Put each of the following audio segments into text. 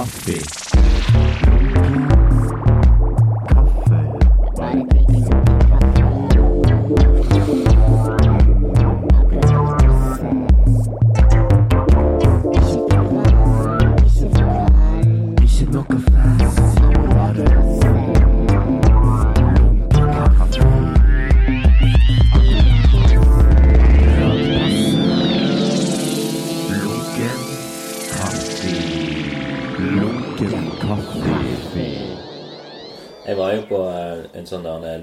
kaffe. Ikke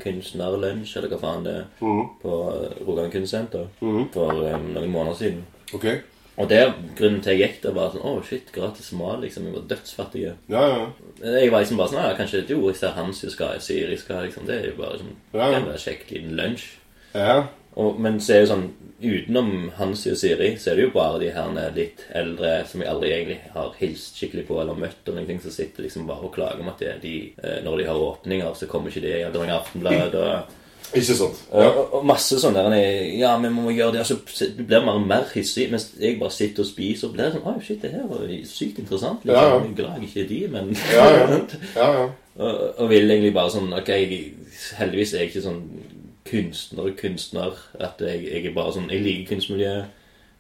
kunstnerlunsj, eller hva faen det er, på eh, Rogaland Kunstsenter for um, noen måneder siden. Ok. Og der, grunnen til jeg gikk der, var sånn Å, shit, gratis mat, liksom. Vi var dødsfattige. Ja, ja. Jeg var liksom bare sånn Ja, kanskje jo, jeg ser Hans jo skal, Siri skal, liksom. Det er jo bare sånn Ja, være kjekk liten lunsj. Ja. Og, men så er jo sånn Utenom Hansi og Siri, så er det jo bare de her litt eldre som jeg aldri egentlig har hilst skikkelig på eller møtt, og noen ting som sitter liksom bare og klager om at det, de, eh, når de har åpninger, så kommer ikke de i Aldring Aftenblad og Ikke sant? Ja. og, og masse sånn der Ja, vi må gjøre det. Altså, så det blir mer mer hissig. Mens jeg bare sitter og spiser, og blir sånn Oi, shit, det her var sykt interessant. Liksom. Ja, ja. Er glad jeg ikke er de, men Ja, ja. ja, ja. og, og vil egentlig bare sånn Ok, heldigvis er jeg ikke sånn kunstner kunstner. At jeg, jeg er bare sånn Jeg liker kunstmiljøet,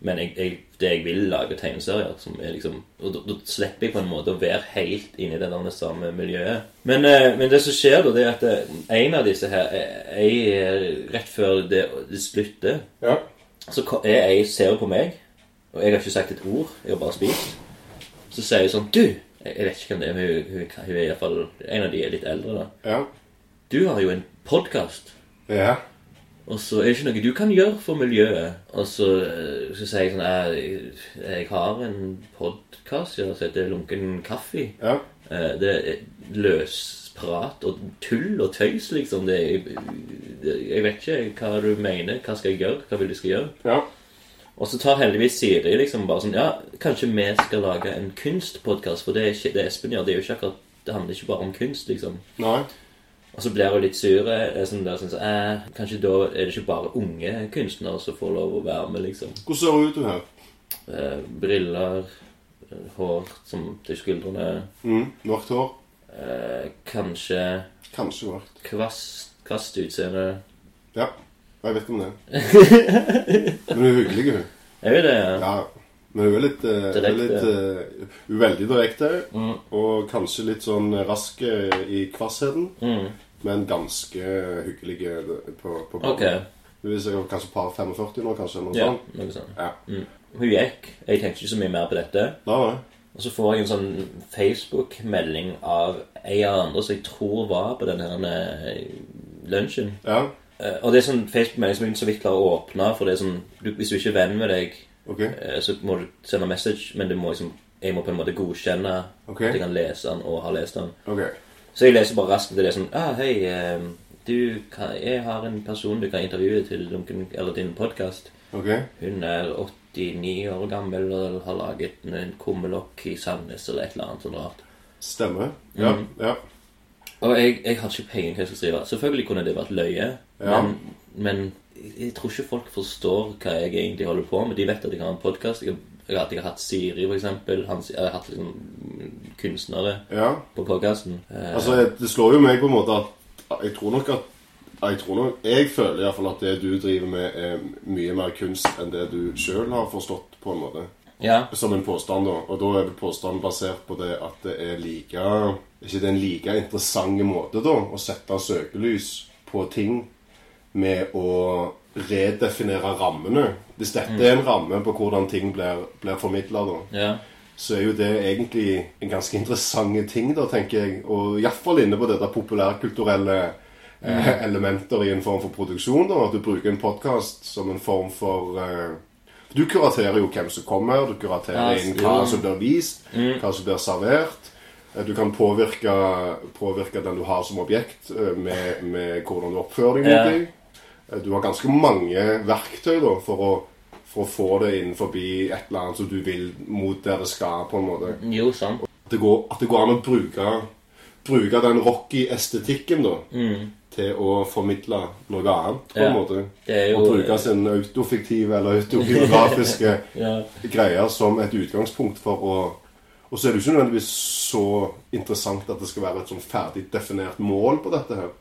men jeg, jeg, det jeg vil lage tegneserier, som er liksom Og da, slipper jeg på en måte å være helt inni det der samme miljøet. Men, eh, men det som skjer da, det er at eh, en av disse her eh, jeg, Rett før det, det slutter, ja. så er jeg ser på meg, og jeg har ikke sagt et ord. Jeg har bare spist. Så sier jeg sånn Du! Jeg jeg vet ikke hvem det er, men hun, hun, hun er iallfall En av de er litt eldre, da. Ja. Du har jo en podkast. Ja. Og så er det ikke noe du kan gjøre for miljøet. Og så, eh, så sier jeg sånn Jeg, jeg har en podkast som heter Lunken kaffe. Ja. Eh, Det er løsprat og tull og tøys, liksom. Det, jeg vet ikke hva du mener. Hva skal jeg gjøre? Hva vil du skal gjøre? Ja. Og så tar heldigvis Siri liksom bare sånn Ja, kanskje vi skal lage en kunstpodkast, for det er ikke det Espen gjør. Det er jo ikke akkurat Det handler ikke bare om kunst, liksom. Nei. Og så blir hun litt sur. Sånn der, sånn, så, eh, kanskje da er det ikke bare unge kunstnere som får lov å være med, liksom. Hvordan ser hun ut, hun her? Eh, briller, eh, hår som til skuldrene. Mm. Mørkt hår? Eh, kanskje Kanskje mørkt. kvast, kvast utseende. Ja. Jeg vet ikke om det. Men hun er hyggelig, hun. Er hun det? Ja. Ja. Men hun er litt, uh, Direkte. litt uh, veldig direkte, Mm. og kanskje litt sånn rask i kvassheten. Mm. Men ganske hyggelig på, på, banen. Ok. Hun er sikkert kanskje par 45 nå, kanskje. Noe Ja, sånt. noe sånt. Ja. Mm. Hun gikk. Jeg tenkte ikke så mye mer på dette. Da, da. Og så får jeg en sånn Facebook-melding av ei av andre som jeg tror var på den her eh, lunsjen. Ja. Eh, Og det er sånn Facebook-melding som jeg så vidt klarer å åpne. For det er sånn, du, Hvis du ikke er venn med deg, Ok. eh, så må du sende message, men må liksom, jeg må på en måte godkjenne Ok. at jeg kan lese den og har lest den. Ok. Så jeg leser bare raskt. til Det sånn ah, Hei, eh, du, jeg har en person du kan intervjue til din podkast. Okay. Hun er 89 år gammel og har laget en kummelokk i Sandnes eller et eller annet sånt rart. Stemmer. Ja. Mm. ja. Og jeg, jeg har ikke peiling hva jeg skal skrive. Selvfølgelig kunne det vært løye, Ja. men, men jeg tror ikke folk forstår hva jeg egentlig holder på med. De vet at jeg har en podkast. Jeg, jeg, at jeg har hatt Siri, for eksempel. Han, jeg har hatt liksom kunstnere ja. på podkasten. Eh, Altså, det slår jo meg på en måte at Jeg tror nok at Jeg tror nok Jeg føler iallfall at det du driver med, er mye mer kunst enn det du sjøl har forstått, på en måte. ja. Som en påstand, da. Og da er påstanden basert på det at det er like Ikke det er en like interessant måte, da, å sette søkelys på ting med å redefinere rammene. Hvis dette er en ramme på hvordan ting blir, blir formidla, ja. så er jo det egentlig en ganske interessant ting, da, tenker jeg. Og iallfall inne på dette populærkulturelle eh, elementer i en form for produksjon. da, At du bruker en podkast som en form for eh, Du kuraterer jo hvem som kommer, du kuraterer inn hva som blir vist, hva som blir servert. Eh, Du kan påvirke, påvirke den du har som objekt, eh, med, med hvordan du oppfører deg mot dem. Eh, Du har ganske mange verktøy da, for å, for å få det innenfor et eller annet som du vil mot der det skal, på en måte. Jo, sant. At det går, at det går an å bruke, bruke den rocky-estetikken da, til å formidle noe annet, på en Ja. måte. Det er jo- Og bruke sin autofiktive eller autobiografiske Ja. greier som et utgangspunkt for å, Og så er det jo ikke nødvendigvis så interessant at det skal være et sånn ferdig definert mål på dette her.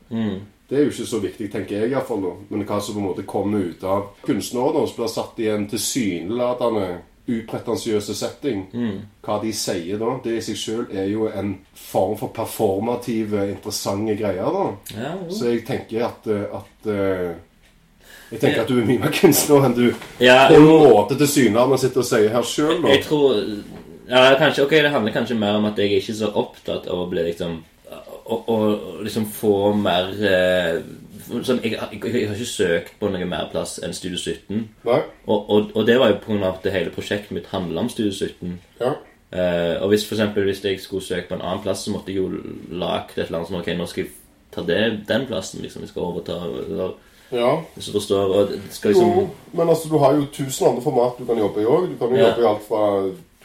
Det er jo ikke så viktig, tenker jeg iallfall. Men hva som på en måte kommer ut av kunstnere som blir satt i en tilsynelatende upretensiøse setting. Hva de sier da, det i seg sjøl er jo en form for performative, interessante greier. da. Ja. Så jeg tenker at, at eh, Jeg tenker at du er mye mer kunstner enn du Ja, på en måte tilsynelatende sitter og sier her sjøl. Jeg tror ja, kanskje, ok, Det handler kanskje mer om at jeg er ikke så opptatt av å bli liksom Å, å liksom få mer eh, sånn, jeg, jeg, jeg har ikke søkt på noe mer plass enn Studio 17. Nei? Og, og, og det var jo pga. at det hele prosjektet mitt handla om Studio 17. Ja. Eh, og hvis for eksempel, hvis jeg skulle søkt på en annen plass, så måtte jeg jo lagt et eller annet sånn Ok, nå skal jeg ta det, den plassen. liksom, Jeg skal overta eller, ja. Hvis du forstår. Og skal liksom Jo, men altså, du har jo tusen andre format du kan jobbe i òg. Du kan jo Ja. jobbe i alt fra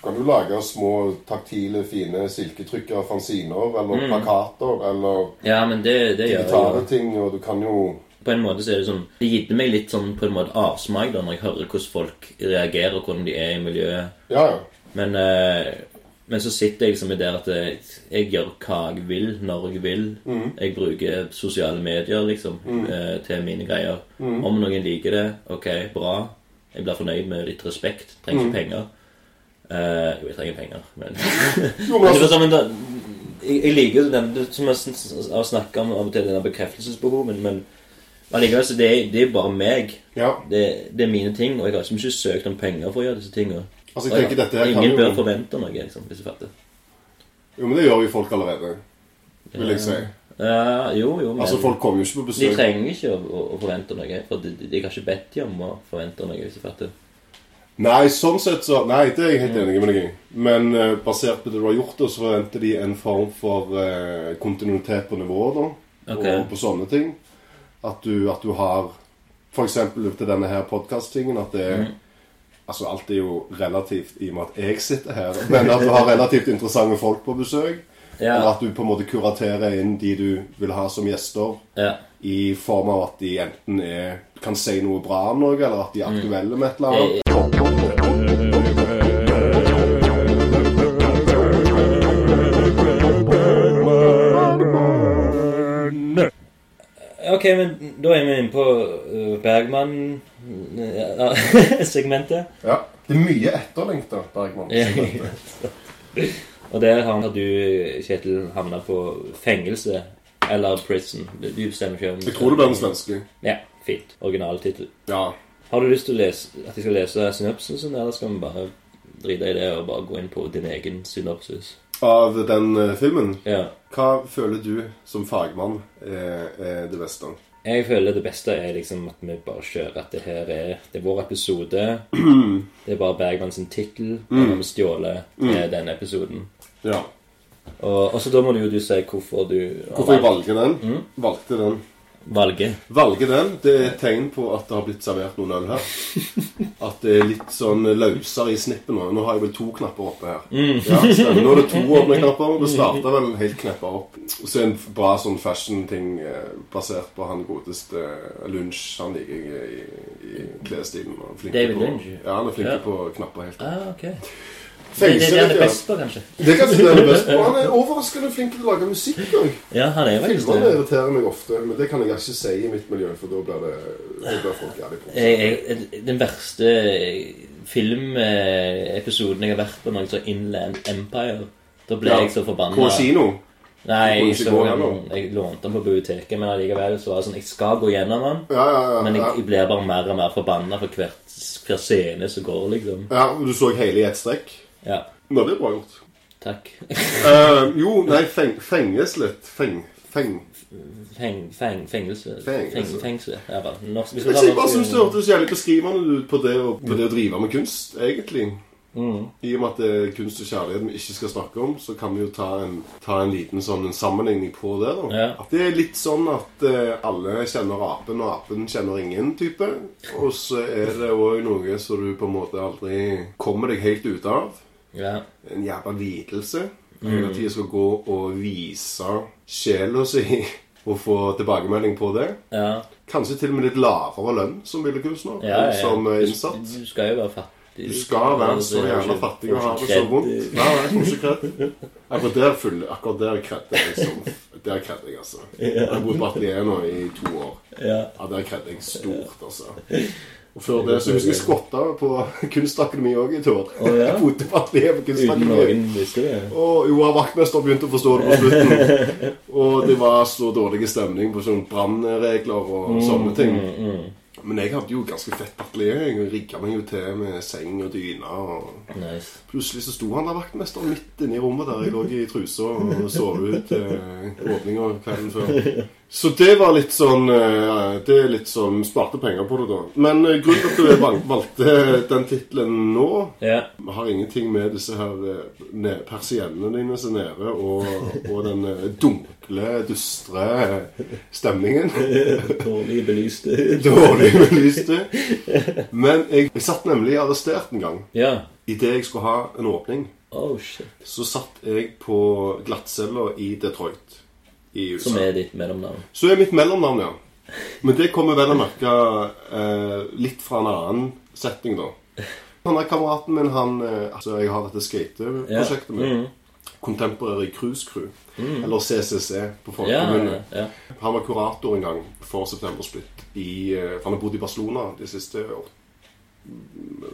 Du kan jo lage små, taktile, fine silketrykkere, fanziner, eller plakater, eller Ja, men det, det gjør jeg digitale ting, og du kan jo På en måte så er det sånn Det gitt meg litt sånn på en måte avsmak da når jeg hører hvordan folk reagerer, og hvordan de er i miljøet. Ja, ja. Men, eh, men så sitter jeg liksom i der at jeg, jeg gjør hva jeg vil, når jeg vil. Jeg bruker sosiale medier liksom eh, til mine greier. Om noen liker det, ok, bra. Jeg blir fornøyd med litt respekt. Trenger ikke penger. Eh, jo, jeg trenger penger, men Jo, altså, sånn, men da, jeg, jeg liker jo den som jeg har snakka om av og til, denne bekreftelsesbehovet, men allikevel så det, det er bare meg. ja. Det, det er mine ting, og jeg har liksom ikke søkt om penger for å gjøre disse tingene. Altså, jeg her kan Ingen bør forvente noe, liksom, hvis du fatter. jo, men det gjør jo folk allerede, vil jeg si. Ja, jo, jo, men Altså, folk kommer jo ikke på besøk. de trenger ikke å, å, å forvente noe, for de, de, jeg har ikke bedt dem om å forvente noe, hvis du fatter. Nei, sånn sett så Nei, det er jeg helt enig med deg i. Men uh, basert på det du har gjort, så forventer de en form for uh, kontinuitet på nivået, da. okay. Og på sånne ting. At du, at du har eksempel til denne her podkast-tingen at det er Mm. Altså, alt er jo relativt i og med at jeg sitter her, men at du har relativt interessante folk på besøk. Ja. Eller at du på en måte kuraterer inn de du vil ha som gjester. Ja. I form av at de enten er, kan si noe bra om noe, eller at de er aktuelle med et eller annet. Eh, Ok, men da er vi inne på uh, Bergman-segmentet. Ja. Det er mye etterlengta, Bergman-segmentet. Og der har du, Kjetil, havna på fengelse. Eller prison. Du bestemmer ikke om Jeg tror det blir den svenske. Ja, fint. Originaltittel. Ja. Har du lyst til å lese, at jeg skal lese synopsisen, eller skal vi bare drite i det og bare gå inn på din egen synopsis? Av den uh, filmen, Ja. hva føler du som fagmann er, er det beste? Jeg føler det beste er liksom at vi bare kjører at det her er Det er vår episode. Det er bare Bergman sin tittel. Mm. har vi stjåler mm. denne episoden. Ja. Og, og så da må du jo du si hvorfor du Hvorfor jeg valgte den? Valgte den. Valget. Valgte den, det er et tegn på at det har blitt servert noen øl her. At det er litt sånn løsere i snippet nå. Nå har jeg vel to knapper oppe her. Ja, stemmer. Nå er det to åpne knapper. Det starta vel helt kneppa opp. Så en bra sånn fashion-ting eh, basert på han godeste Lunsj. Han liker jeg i, i klesstilen. David Lunsj? Ja, han er flink Ja. på knapper helt. Ah, ok. Det, det, det er det best på, kanskje. Det kanskje det er er best på. Han er overraskende flink til å lage musikk òg. Ja, han er faktisk Filmene irriterer meg ofte, men det kan jeg ikke si i mitt miljø, for da blir det da blir folk jævlig på. Jeg, jeg, den verste filmepisoden jeg har vært på, når jeg så Inland Empire. Da ble Ja. jeg så forbanna. På kino. Nei, jeg, så jeg lånte den på biblioteket, men allikevel så var det sånn Jeg skal gå gjennom den, Ja, ja, ja. men jeg, jeg blir bare mer og mer forbanna for hvert, hver scene som går, liksom. ja og du så hele i ett strekk? Ja. Nå, det er bra gjort. Takk. Eh, jo, nei, feng, fenges litt. Feng, feng. Feng, feng, fengelse. Fengelse. Feng, fengsel. Ja, bare. Norsk, Jeg, tar bare syns det hørtes jævlig beskrivende ut på det, å, på det å drive med kunst, egentlig. Mm. I og med at det er kunst og kjærlighet vi ikke skal snakke om, så kan vi jo ta en, ta en liten sånn en sammenligning på det. da. Ja. At det er litt sånn at eh, alle kjenner apen, og apen kjenner ingen type. Og så er det òg noe som du på en måte aldri kommer deg helt ut av. Ja. En jævla lidelse. Mm. At de skal gå og vise sjela si og få tilbakemelding på det. Ja. Kanskje til og med litt lavere lønn som billedkunstner Ja, ja, som innsatt. Du-. Du skal jo være fattig. Du skal være så jævla fattig og ha det så vondt. Ja. Akkurat der full, akkurat der kredde jeg liksom. Der kredde jeg, altså. Jeg har bodd på atelier nå i to år. Ja. Der kredde jeg stort, altså. Og før det så husker jeg skotta på Kunstakademiet òg i tur. Oh, ja? Bodde på Kunstakademiet. det. Og jo, vaktmester begynte å forstå det på slutten. Og det var så dårlig stemning på sånne brannregler og sånne ting. Mm, Men jeg hadde jo ganske fett atelier. Jeg rigga meg jo til med seng og dyne. og... Nice. Plutselig så sto han der vaktmesteren midt inne i rommet der jeg lå i trusa og sov ut eh, åpninga kvelden før. Så det var litt sånn eh, Det er litt sånn Sparte penger på det, da. Men eh, grunnen til at du valgte den tittelen nå yeah. har ingenting med disse her eh, persiennene dine som er nede, og, og den dunkle, dystre stemningen. Dårlig belyste. Dårlig belyste. Men jeg, jeg satt nemlig arrestert en gang Ja. idet jeg skulle ha en åpning. Oh, shit. Så satt jeg på glattcella i Detroit i USA. Som er ditt mellomnavn. Så er mitt mellomnavn, ja. Men det kommer vel å merke eh, litt fra en annen setting, da. Han er kameraten min, han eh, altså Jeg har dette skateprosjektet med. Mm. Contemporary Cruise Crew. Eller CCC på folkemunne. ja. Han var kurator en gang for September Split. I, eh, han har bodd i Barcelona de siste år,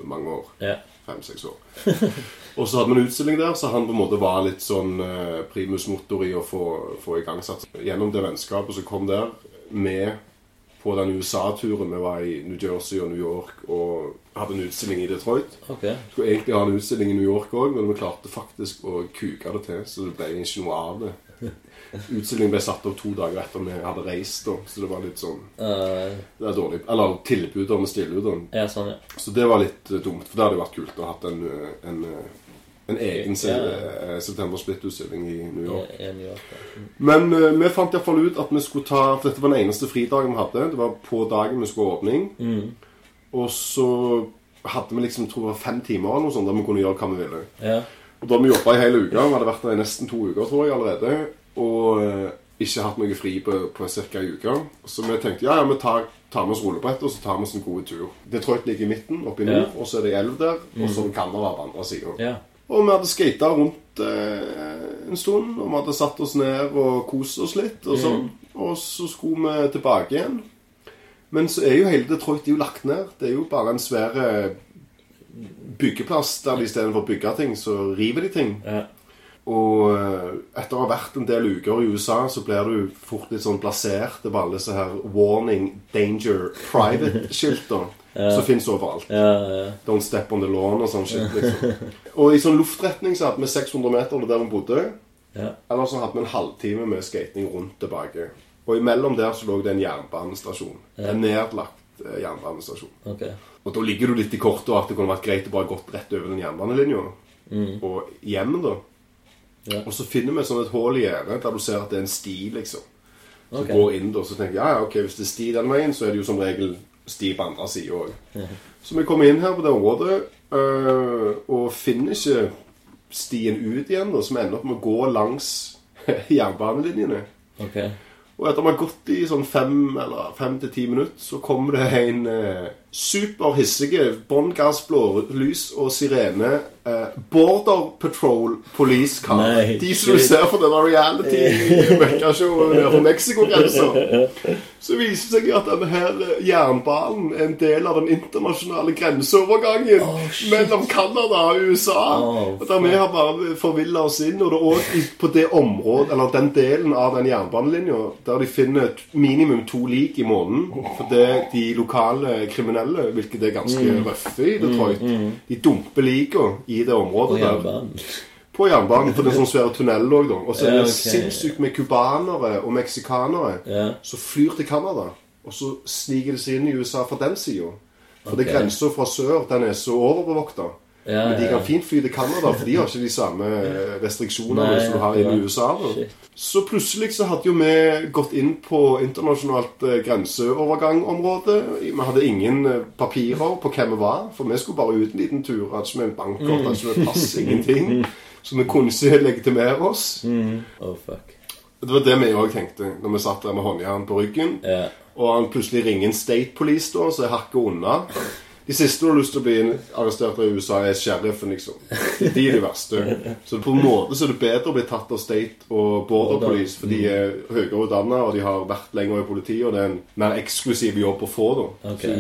mange år. Fem-seks år. Og så hadde vi en utstilling der, så han på en måte var litt sånn eh, primus motor i å få, få igangsatt. Gjennom det vennskapet som kom der, med på den USA-turen Vi var i New Jersey og New York og hadde en utstilling i Detroit. Okay. Skulle egentlig ha en utstilling i New York òg, men vi klarte faktisk å kuke det til, så det ble ikke noe av det. Utstillingen ble satt opp to dager etter vi hadde reist, da, så det var litt sånn Eh, Det er dårlig. Eller tilbudet om å stille ut. ja, sånn, ja. Så det var litt eh, dumt, for det hadde jo vært kult å ha hatt en, eh, en, en egen ja, Ja. September Split-utstilling i New I, York. i New York. Mm. Men uh, vi fant iallfall ut at vi skulle ta For dette var den eneste fridagen vi hadde. Det var på dagen vi skulle ha åpning. Mm. Og så hadde vi liksom tror jeg, fem timer eller noe sånt der vi kunne gjøre hva vi ville. Ja. Og da hadde vi jobba i hele uka. Vi hadde vært der i nesten to uker, tror jeg, allerede. Og eh, ikke hatt noe fri på, på ca. ei uke. Så vi tenkte ja, ja, vi tar, tar med oss rullebrettet og så tar vi oss en god tur. Detroit ligger i midten, oppe i nord, og så er det elv der. Og så er det Canada på andre sida. ja. Og vi hadde skata rundt eh, en stund, og vi hadde satt oss ned og kost oss litt. Og sånn. Og så skulle vi tilbake igjen. Men så er jo hele Detroit er jo lagt ned. Det er jo bare en svær byggeplass der de istedenfor å bygge ting, så river de ting. ja. Og eh, etter å ha vært en del uker i USA, så blir du fort litt sånn plassert på alle disse her warning, danger, private-skilter som fins overalt. ja, ja. Don't step on the lawn og sånn shit. liksom. Og i sånn luftretning så hadde vi 600 meter der vi bodde. ja. Eller så hadde vi en halvtime med skating rundt tilbake. Og imellom der så lå det en jernbanestasjon. En nedlagt eh, jernbanestasjon. Okay. Og da ligger du litt i kortet at det kunne vært greit å bare gått rett over den jernbanelinja. Og hjem, da. Ja. Og så finner vi sånn et hull i gjerdet der du ser at det er en sti, liksom. Som okay. går inn og Så tenker jeg ja, ja, ok, hvis det er sti den veien, så er det jo som regel sti på andre sida òg. Så vi kommer inn her på det området øh, og finner ikke stien ut igjen, da, så vi ender opp med å gå langs jernbanelinjene. Okay. Og etter vi har gått i sånn fem eller fem til ti minutter, så kommer det en eh, superhissige bånn gass, blålys og sirene eh, Border Patrol Police Car. Nei, De som du ser for denne reality-møkkashowet på Mexicogrensa. Så viser det seg at denne jernbanen er en del av den internasjonale grenseovergangen mellom Canada og USA. Oh, og der vi har bare forvilla oss inn. Og det er også på det området, eller den delen av den jernbanelinja der de finner minimum to lik i måneden. For det de lokale kriminelle, hvilket er ganske røffe i Detroit, de dumper lika i det området der. jernbanen. På jernbanen, for det er sånn svære tunnel òg, da. Og så er det ok. sinnssykt med cubanere og meksikanere Ja. som flyr til Canada. Og så sniker de seg inn i USA fra den sida. For det Ok. grensa fra sør den er så overbevokta. Ja, Men de kan fint fly til Canada, for de har ikke de samme restriksjonene som du har inne i. USA. da. Så plutselig så hadde jo vi gått inn på internasjonalt eh, grenseovergangområde. Vi hadde ingen eh, papirer på hvem vi var, for vi skulle bare ut en liten tur. Hadde ikke med en bankkort, hadde ikke med pass, ingenting. Så vi kunne ikke legitimere oss. Oh, fuck. Det var det vi òg tenkte når vi satt der med håndjern på ryggen. Ja. Og han plutselig ringer en State Police, da, så jeg hakker unna. De siste du har lyst til å bli arrestert i USA, er sheriffen, liksom. De er de verste. Så på en måte så er det bedre å bli tatt av State og Border Police, for de er høyere utdanna, og de har vært lenger i politiet, og det er en mer eksklusiv jobb å få, da. Ok. Så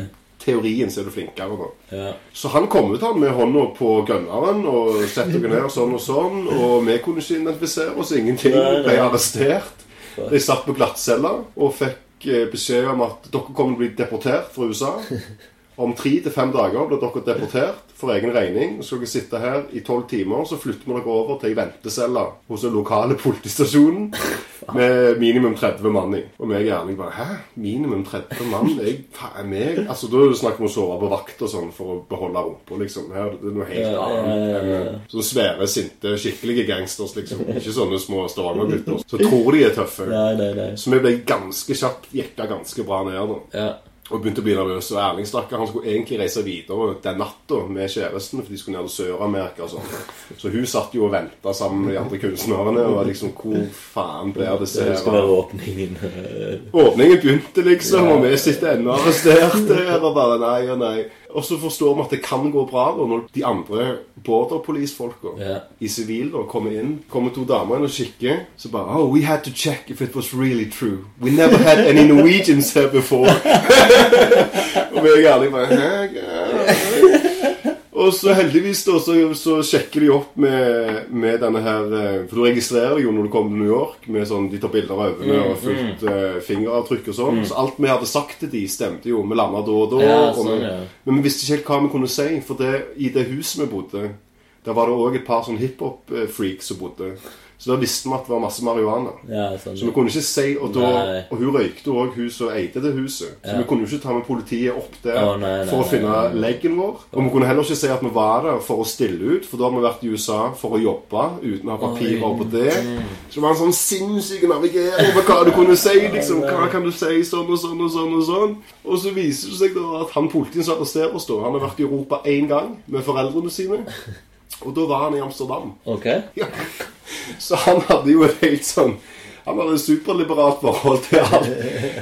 teorien så er du flinkere, da. Ja. Så han kom ut han med hånda på gunneren og sette dere ned sånn og sånn. Og vi kunne ikke identifisere oss, ingenting. Nei, nei. Ble arrestert. De satt på glattcelle og fikk eh, beskjed om at dere kommer til å bli deportert fra USA. Om tre til fem dager blir dere deportert for egen regning. Så skal dere sitte her i tolv timer, så flytter vi dere over til ei ventecelle hos den lokale politistasjonen med minimum 30 mann i. Og meg er Erling bare Hæ? Minimum 30 mann? Jeg, faen, meg? Altså, Da er det snakk om å sove på vakt og sånn for å beholde rumpa, liksom. Her, det er noe helt annet eh, sånne svære, sinte, skikkelige gangsters, liksom. Ikke sånne små Stavanger-gutter. Så tror de er tøffe. Nei, nei, nei. Så vi ble ganske kjapt jekka ganske bra ned. da Ja. Og begynte å bli nervøs. Og Erling stakkar, han skulle egentlig reise videre den natta med kjæresten, for de skulle ned til Sør-Amerika og sånn. Så hun satt jo og venta sammen med de andre kunstnerne. Og liksom Hvor faen blir det Det skal være åpningen. Åpningen begynte, liksom, og vi sitter ennå arrestert der. Og bare nei og nei. Og så forstår vi at det kan gå bra da, når de andre border police-folka Ja. i sivil da kommer inn. Kommer to damer inn og kikker. Så bare Oh, we had to check if it was really true. We never had any Norwegians here before. og vi er ærlige bare Hæ? Og så heldigvis da, så, så sjekker de opp med, med denne her eh, For du registrerer jo når du kommer til New York. Med sånn, De tar bilder av øynene og fullt uh, fingeravtrykk og sånn. Så alt vi hadde sagt til de stemte jo. Vi landa da og da. Ja, og sånn, vi, ja. Men vi visste ikke helt hva vi kunne si. For det, i det huset vi bodde, der var det òg et par sånn hiphop-freaks som bodde. Så da visste vi at det var masse marihuana. Ja, sånn. Så vi kunne ikke si Og, da, og hun røykte òg, hun som eide det huset. Så Ja. vi kunne jo ikke ta med politiet opp der oh, nei, nei, for å finne nei. leggen vår. Og vi kunne heller ikke si at vi var der for å stille ut, for da har vi vært i USA for å jobbe uten å ha papirer på det. Så det var en sånn sinnssyk navigering på hva du kunne si. liksom, Hva kan du si sånn og sånn og sånn og sånn. Og så viser det seg da at han politien som arresterer oss, da, han har vært i Europa én gang med foreldrene sine. Og da var han i Amsterdam. Ok. Ja. Så han hadde jo et helt sånn Han hadde et superliberalt forhold til alt.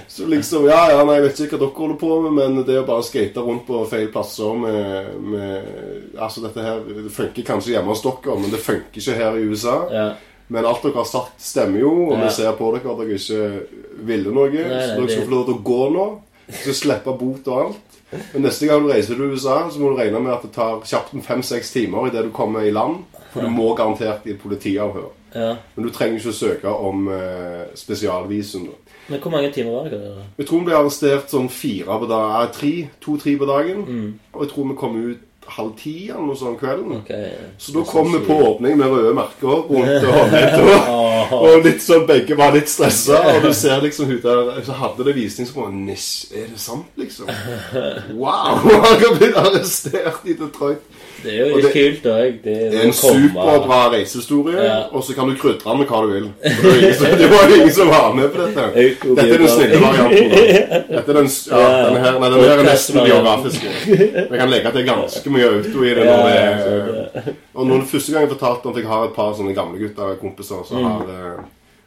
Så liksom Ja, ja, nei, jeg vet ikke hva dere holder på med, men det å bare skate rundt på feil plasser med, med Altså, dette her Det funker kanskje hjemme hos dere, men det funker ikke her i USA. Ja. Men alt dere har sagt, stemmer jo, og Ja. vi ser på dere at dere ikke ville noe. nei, så dere skal få lov til å gå nå. Så slippe bot og alt. Men neste gang du reiser til USA, så må du regne med at det tar kjapt en fem-seks timer idet du kommer i land. For du må garantert i politiavhør. ja. Men du trenger ikke å søke om eh, spesialvisum. da. Men hvor mange timer var det? dere? Jeg tror vi ble arrestert sånn fire på dagen. Tre, to-tre på dagen. Og jeg tror vi kom ut halv ti eller noe sånt kvelden. Okay, Så da kom vi på åpning med røde merker rundt håndleddet. Og litt sånn, begge var litt stressa. Og du ser liksom hun der Så hadde det visning som var Nish, er det sant, liksom? Wow! Han har blitt arrestert i Detroit. Det er jo Og litt kult òg. Det, Det er en superbra reisehistorie, Ja. og så kan du krydre med hva du vil. Det var ingen som- var med på dette. Dette er den snille varianten. Dette er den, ja, Ja. denne her, nei, den her er nesten biografisk. Jeg kan legge til ganske mye auto i det. Når det er, og når det første gang jeg fortalte om at jeg har et par sånne gamle gutter kompiser som Mm. har,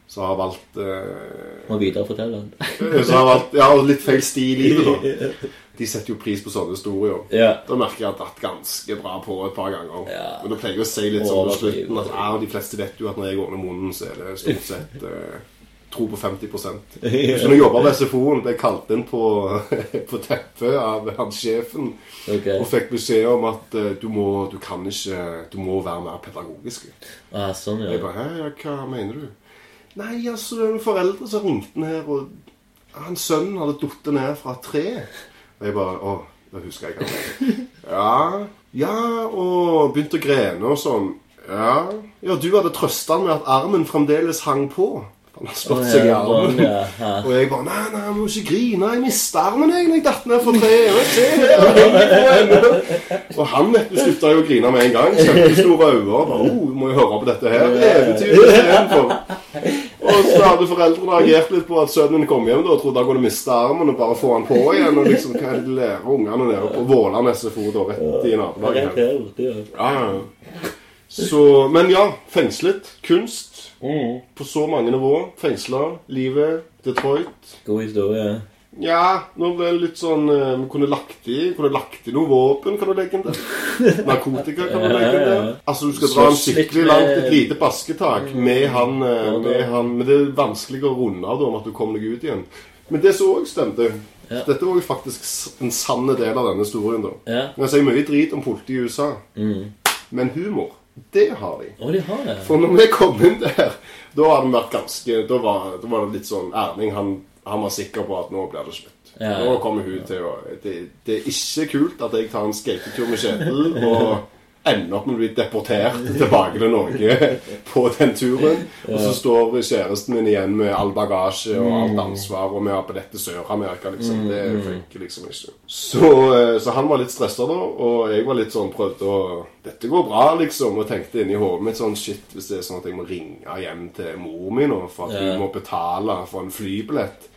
så har valgt eh, Må viderefortelle den. som har valgt, Ja, og litt feil sti i livet, da. De setter jo pris på sånne historier. Ja. Da merker jeg at jeg har datt ganske bra på et par ganger. Ja. Men da pleier jeg å si litt sånn på slutten at ja, de fleste vet jo at når jeg åpner munnen, så er det stort sett eh, tro på 50% Så når jeg jobba ved SFO-en, ble jeg kalt inn på, på teppet av han sjefen okay. og fikk beskjed om at eh, du må du kan ikke Du må være mer pedagogisk. Ah, sånn, Jeg bare Hæ, hva mener du? Nei, altså, det var foreldre som ringte her, og hans sønn hadde falt ned fra et tre. Og jeg bare Å, det husker jeg ikke. Ja, ja, og begynte å grene og sånn. Ja, ja du hadde trøsta han med at armen fremdeles hang på. Han har slått seg i armen. sånn. Og jeg bare Nei, nei, må ikke grine. Jeg mista armen jeg når jeg datt ned fra treet. På ennå. Og han vet du slutta jo å grine med en gang. Kjempestore øyne. oh, må jo høre på dette her eventyret istedenfor. Og så hadde foreldrene reagert litt på at sønnen kom hjem da, og trodde han kunne miste armen og bare få han på igjen. Og liksom, hva er det de lærer ungene nede på Våland SFO da, rett i nabolaget ja, ja. Så, men ja, fengslet. Kunst Mm. på så mange nivåer. Fengsla, livet, Detroit. God historie. Ja, nå ble det litt sånn um, kunne lagt i Kunne lagt i noe våpen, kan du legge inn der. Narkotika kan du legge inn der. Altså, du skal dra en skikkelig langt, et lite basketak med han, eh, med han Men det er vanskelig å runde av da, om at du kommer deg ut igjen. Men det som òg stemte Ja. Dette var jo faktisk en sann del av denne historien. da. Ja. Jeg sier mye drit om politiet i USA, men humor, det har de. Oh, de har det. For når vi kom inn der, da hadde vi vært ganske Da var, da var det litt sånn Erling, han, han var sikker på at nå blir det slutt. Ja. Nå kommer hun til å det, det er ikke kult at jeg tar en skatetur med Kjetil og ender opp med å bli deportert tilbake til Norge på den turen. Og så står kjæresten min igjen med all bagasje og alt ansvar, og vi har på dette Sør-Amerika, liksom. Det funker liksom ikke. Så, eh, så han var litt stressa da, og jeg var litt sånn prøvde å Dette går bra, liksom. Og tenkte inni hodet mitt sånn Shit, hvis det er sånn at jeg må ringe hjem til mor mi nå for at hun må betale for en flybillett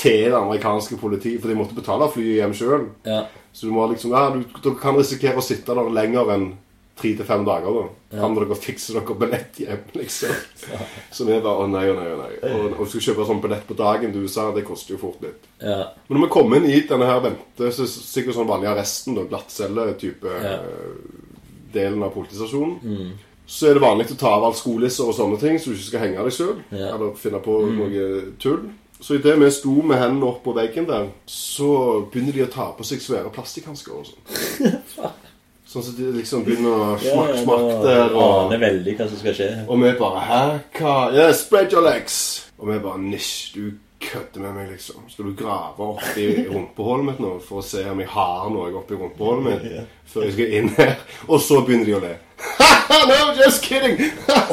til det amerikanske politiet, for de måtte betale flyet hjem sjøl. Så du må liksom Ja, du, du kan risikere å sitte der lenger enn tre til fem dager, da. Kan dere fikse dere billett hjem, liksom? Så vi bare Å nei, å nei, å nei. Og, og skal kjøpe sånn billett på dagen til USA, det koster jo fort litt. ja. Men når vi kom inn hit, denne her vente, så sikkert sånn vanlig arresten, da, glattcelle-type Ja. eh, delen av politistasjonen. Så er det vanlig å ta av alt skolisser og sånne ting, så du ikke skal henge deg sjøl. Ja. Eller finne på noe tull. Så idet vi sto med hendene opp på veggen der, så begynner de å ta på seg svære plastikkhansker og sånn. Sånn at de liksom begynner å smak, smak der. og... Aner veldig hva som skal skje. Og vi bare Hæ? Hva? Yeah, spread your legs! Og vi bare Nisj, du kødder med meg, liksom. Skal du grave opp i rumpehullet mitt nå for å se om jeg har noe oppi rumpehullet mitt før jeg skal inn her? Og så begynner de å le. no, just kidding!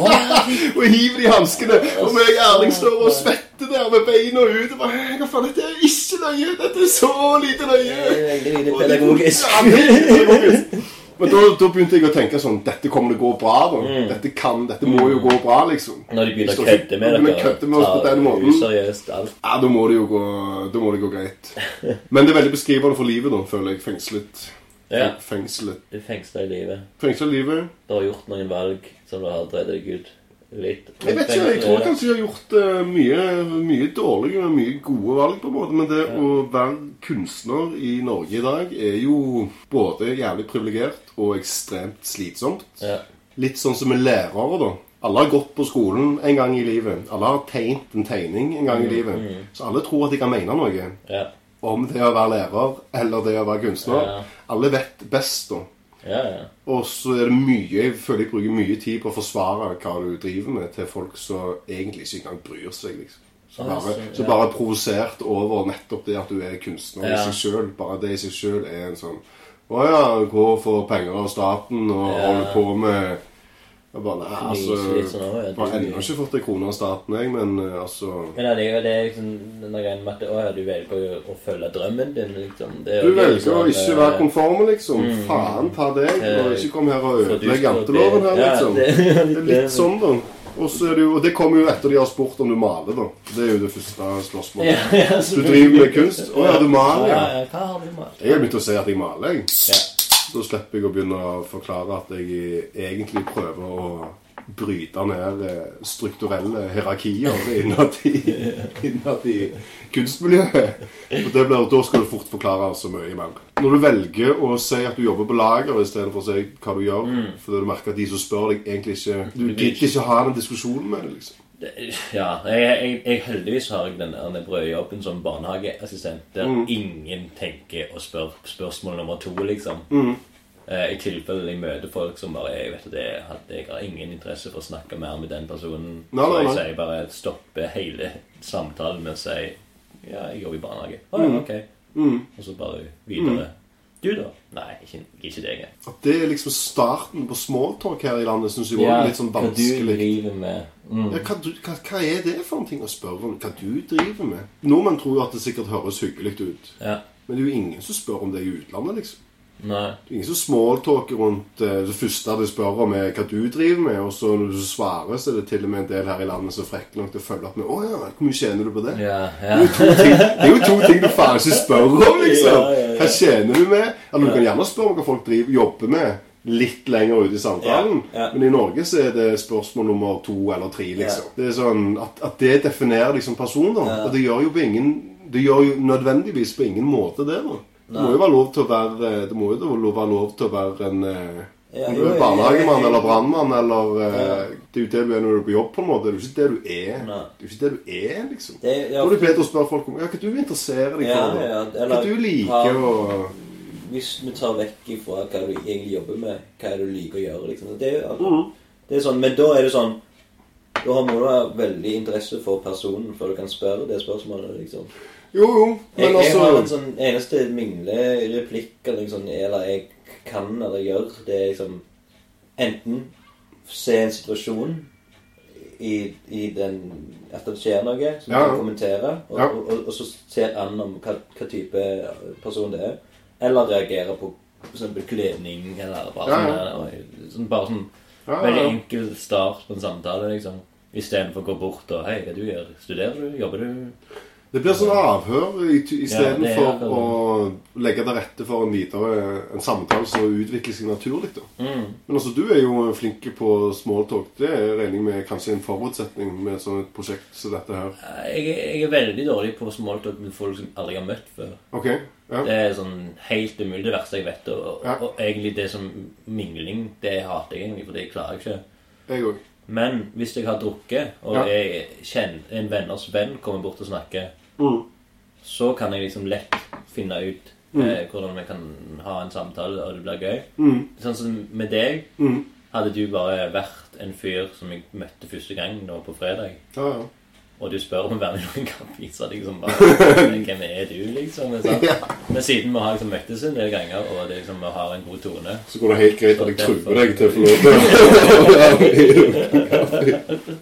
og hiver de hanskene. Og meg Erling står og svetter der med beina ute. Bare, Hva faen, dette er ikke løye! Dette er så lite løye! Veldig. Ja, veldig pedagogisk. Men da, da begynte jeg å tenke sånn Dette kommer til å gå bra. da Dette kan, dette må jo gå bra, liksom. Når de begynner å kødde med dere. kødde med oss på den måten. Useriøst alt. Ja, da må det jo gå, da må det gå greit. Men det er veldig beskrivende for livet, da, føler jeg. Fengslet. Ja. Fengslet. Du fengsla i livet. Fengslet livet. Du har gjort noen valg som du har drevet deg ut litt. Jeg vet ikke, jeg tror kanskje jeg har gjort uh, mye, mye dårlige og mye gode valg, på en måte. Men det å være kunstner i Norge i dag er jo både jævlig privilegert og ekstremt slitsomt. Ja. Litt sånn som med lærere, da. Alle har gått på skolen en gang i livet. Alle har tegnet en tegning en gang i livet. Så alle tror at de kan mene noe Ja. om det å være lærer eller det å være kunstner. Ja. Alle vet best, da. Ja, ja. Og så er det mye Jeg føler jeg bruker mye tid på å forsvare hva du driver med, til folk som egentlig ikke engang bryr seg. liksom. Så Ah, bare, så- bare provosert over nettopp det at du er kunstner i seg sjøl. Bare det i seg sjøl er en sånn Å ja, gå for penger av staten og Ja. holde på med jeg bare, nei, altså, sånn, Jeg har ennå ikke fått en krone av staten, jeg, men eh, altså Men allikevel, det er liksom denne greien med at å, ja, du velger å, følge drømmen din, liksom. Det Du velger velger å ikke eh, være konform, liksom. Faen ta deg, og ikke kom her og ødelegg janteloven her, liksom. ja, liksom. det Det er litt sånn, da. Det jo, og det kommer jo etter de har spurt om du maler, da. Det er jo det første spørsmålet. Ja, ja, Du driver med kunst? Å ja, du maler, Ja, ja. ja, hva har du malt? Jeg har begynt å si at jeg maler, jeg. Ja. Da slipper jeg å begynne å forklare at jeg egentlig prøver å bryte ned eh, strukturelle hierarkier innad i, innad i kunstmiljøet. Det blir, Da skal du fort forklare så mye mer. Når du velger å si at du jobber på lager istedenfor å si hva du gjør, fordi du merker at de som spør deg, egentlig ikke Du gidder ikke ha den diskusjonen med dem. liksom. Ja, jeg, jeg, jeg heldigvis har jeg den der brødjobben som barnehageassistent, der Mm. ingen tenker å spørre spørsmål nummer to, liksom. Mm. Eh, I tilfelle jeg møter folk som bare jeg vet det, at jeg har ingen interesse for å snakke mer med den personen. Nei, så nei, jeg sier bare stopper hele samtalen med å si ja, jeg jobber i barnehage. Å ja, ok. Mm. Og så bare videre. Du, da? Nei, ikke, ikke engang. At det er liksom starten på smalltalk her i landet, syns jeg er litt sånn hva du vanskelig. driver med. Mm. Ja, hva, hva, hva er det for en ting å spørre om? Hva du driver med? Nordmenn tror jo at det sikkert høres hyggelig ut. Ja. Men det er jo ingen som spør om det i utlandet, liksom. Nei. Det er ingen som smalltalker rundt eh, det første de spør om, er hva du driver med. Og så når du svarer, så er det til og med en del her i landet som er frekke nok til å følge opp med 'Å ja, hvor mye tjener du på det?' Ja, ja. Det er jo to ting du faen ikke spør om, liksom. Hva tjener du med? Eller du kan gjerne spørre om hva folk driver, jobber med. Litt lenger ute i samtalen. Ja, ja. Men i Norge så er det spørsmål nummer to eller tre, liksom. Det er sånn at, at det definerer liksom personen. Ja. Og det gjør jo på ingen det gjør jo nødvendigvis på ingen måte det. da. Det må jo være lov til å være Det må jo være lov til å være en eh, Ja, jo, jeg- barnehagemann eller brannmann eller eh, Ja. Det er jo det du er når du er på jobb, på en måte. Det er jo ikke det du er. Nei. Det er jo ikke det du er, liksom. Det ja, Da er det bedre å spørre folk om ja, hva du interesserer deg for. Ja, ja, Hva du liker har- og Hvis vi tar vekk ifra hva du egentlig jobber med, hva du liker å gjøre, liksom. Det er, jo- mm. det er sånn, Men da er det sånn Da må du ha veldig interesse for personen før du kan spørre det spørsmålet, liksom. Jo, jo, Jeg, men jeg har en altså sånn eneste minglereplikk eller, liksom, eller jeg kan eller gjør, det er liksom enten se en situasjon i, i den At det skjer noe som Ja, jeg ja. kan kommentere, og, Ja. og, og, og så se an om hva, hva type person det er. Eller reagere på f.eks. kledning, eller bare sånn, sånn Bare sånn veldig enkel start på en samtale, liksom. Istedenfor å gå bort og Hei, hva du gjør Studerer du? Jobber du? Det blir sånn avhør Ja, istedenfor er- å legge til rette for en videre en samtale som utvikler seg naturlig. Mm. Men altså, du er jo flink på smalltalk. Det er regning med kanskje en forutsetning med et sånt prosjekt som dette her. Jeg, jeg er veldig dårlig på smalltalk med folk som aldri har møtt før. Ok? Ja. Det er sånn helt umulig det verste jeg vet. Og, Ja. og egentlig det som mingling, det hater jeg egentlig, for det klarer jeg ikke. Jeg også. Men hvis jeg har drukket, og Ja. jeg kjenner en venners venn kommer bort og snakker, Mm. så kan jeg liksom lett finne ut eh, hvordan vi kan ha en samtale, og det blir gøy. Mm. Sånn som med deg, Mm. hadde du bare vært en fyr som jeg møtte første gang nå på fredag, Ja, ja. og du spør om å være med noen så hadde jeg liksom bare Hvem er du, liksom? Men. Ja. Men siden vi har liksom møttes en del ganger, og det liksom, vi har en god tone Så går det helt greit at jeg truer deg til å få lov til å være med i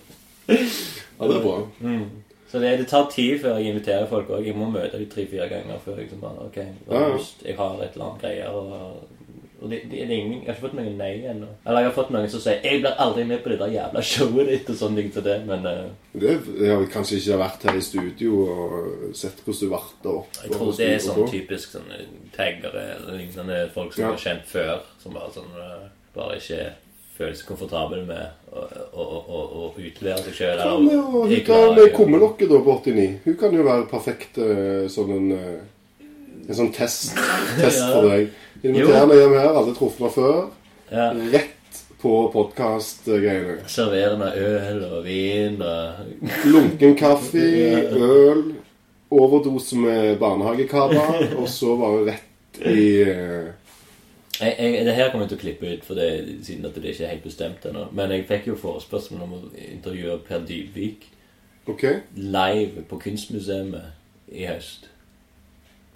Ja, det er bra. mm. Så det, det tar tid før jeg inviterer folk òg. Jeg må møte dem tre-fire ganger før jeg liksom bare Ok, ja. jeg har et eller annet greier. Og, og det, det, det ingen, Jeg har ikke fått noen nei ennå. Eller jeg har fått noen som sier 'Jeg blir aldri med på det der jævla showet ditt' og sånne ting til det, men uh, Det, jeg har kanskje ikke vært her i studio og sett hvordan du varter opp. Jeg tror det er sånn typisk sånn taggere eller lignende folk som Ja. har kjent før, som bare sånn uh, Bare ikke føler seg komfortabel med å, å, å, å, utlevere seg sjøl. Ja, å hooke med kummelokket da på 89? Hun kan jo være perfekt sånn en eh, En sånn test, test Ja. for deg. Inviter henne hjem her, Alle truffet henne før. Ja. Rett på podkast-greiene. Serverende øl og vin og Lunken kaffe, øl, overdose med barnehagekabber, og så bare rett i eh, jeg, jeg, Det her kommer jeg til å klippe ut, for det, siden at det ikke er helt bestemt ennå. Men jeg fikk jo forespørsel om å intervjue Per Dybvik OK? live på Kunstmuseet i høst.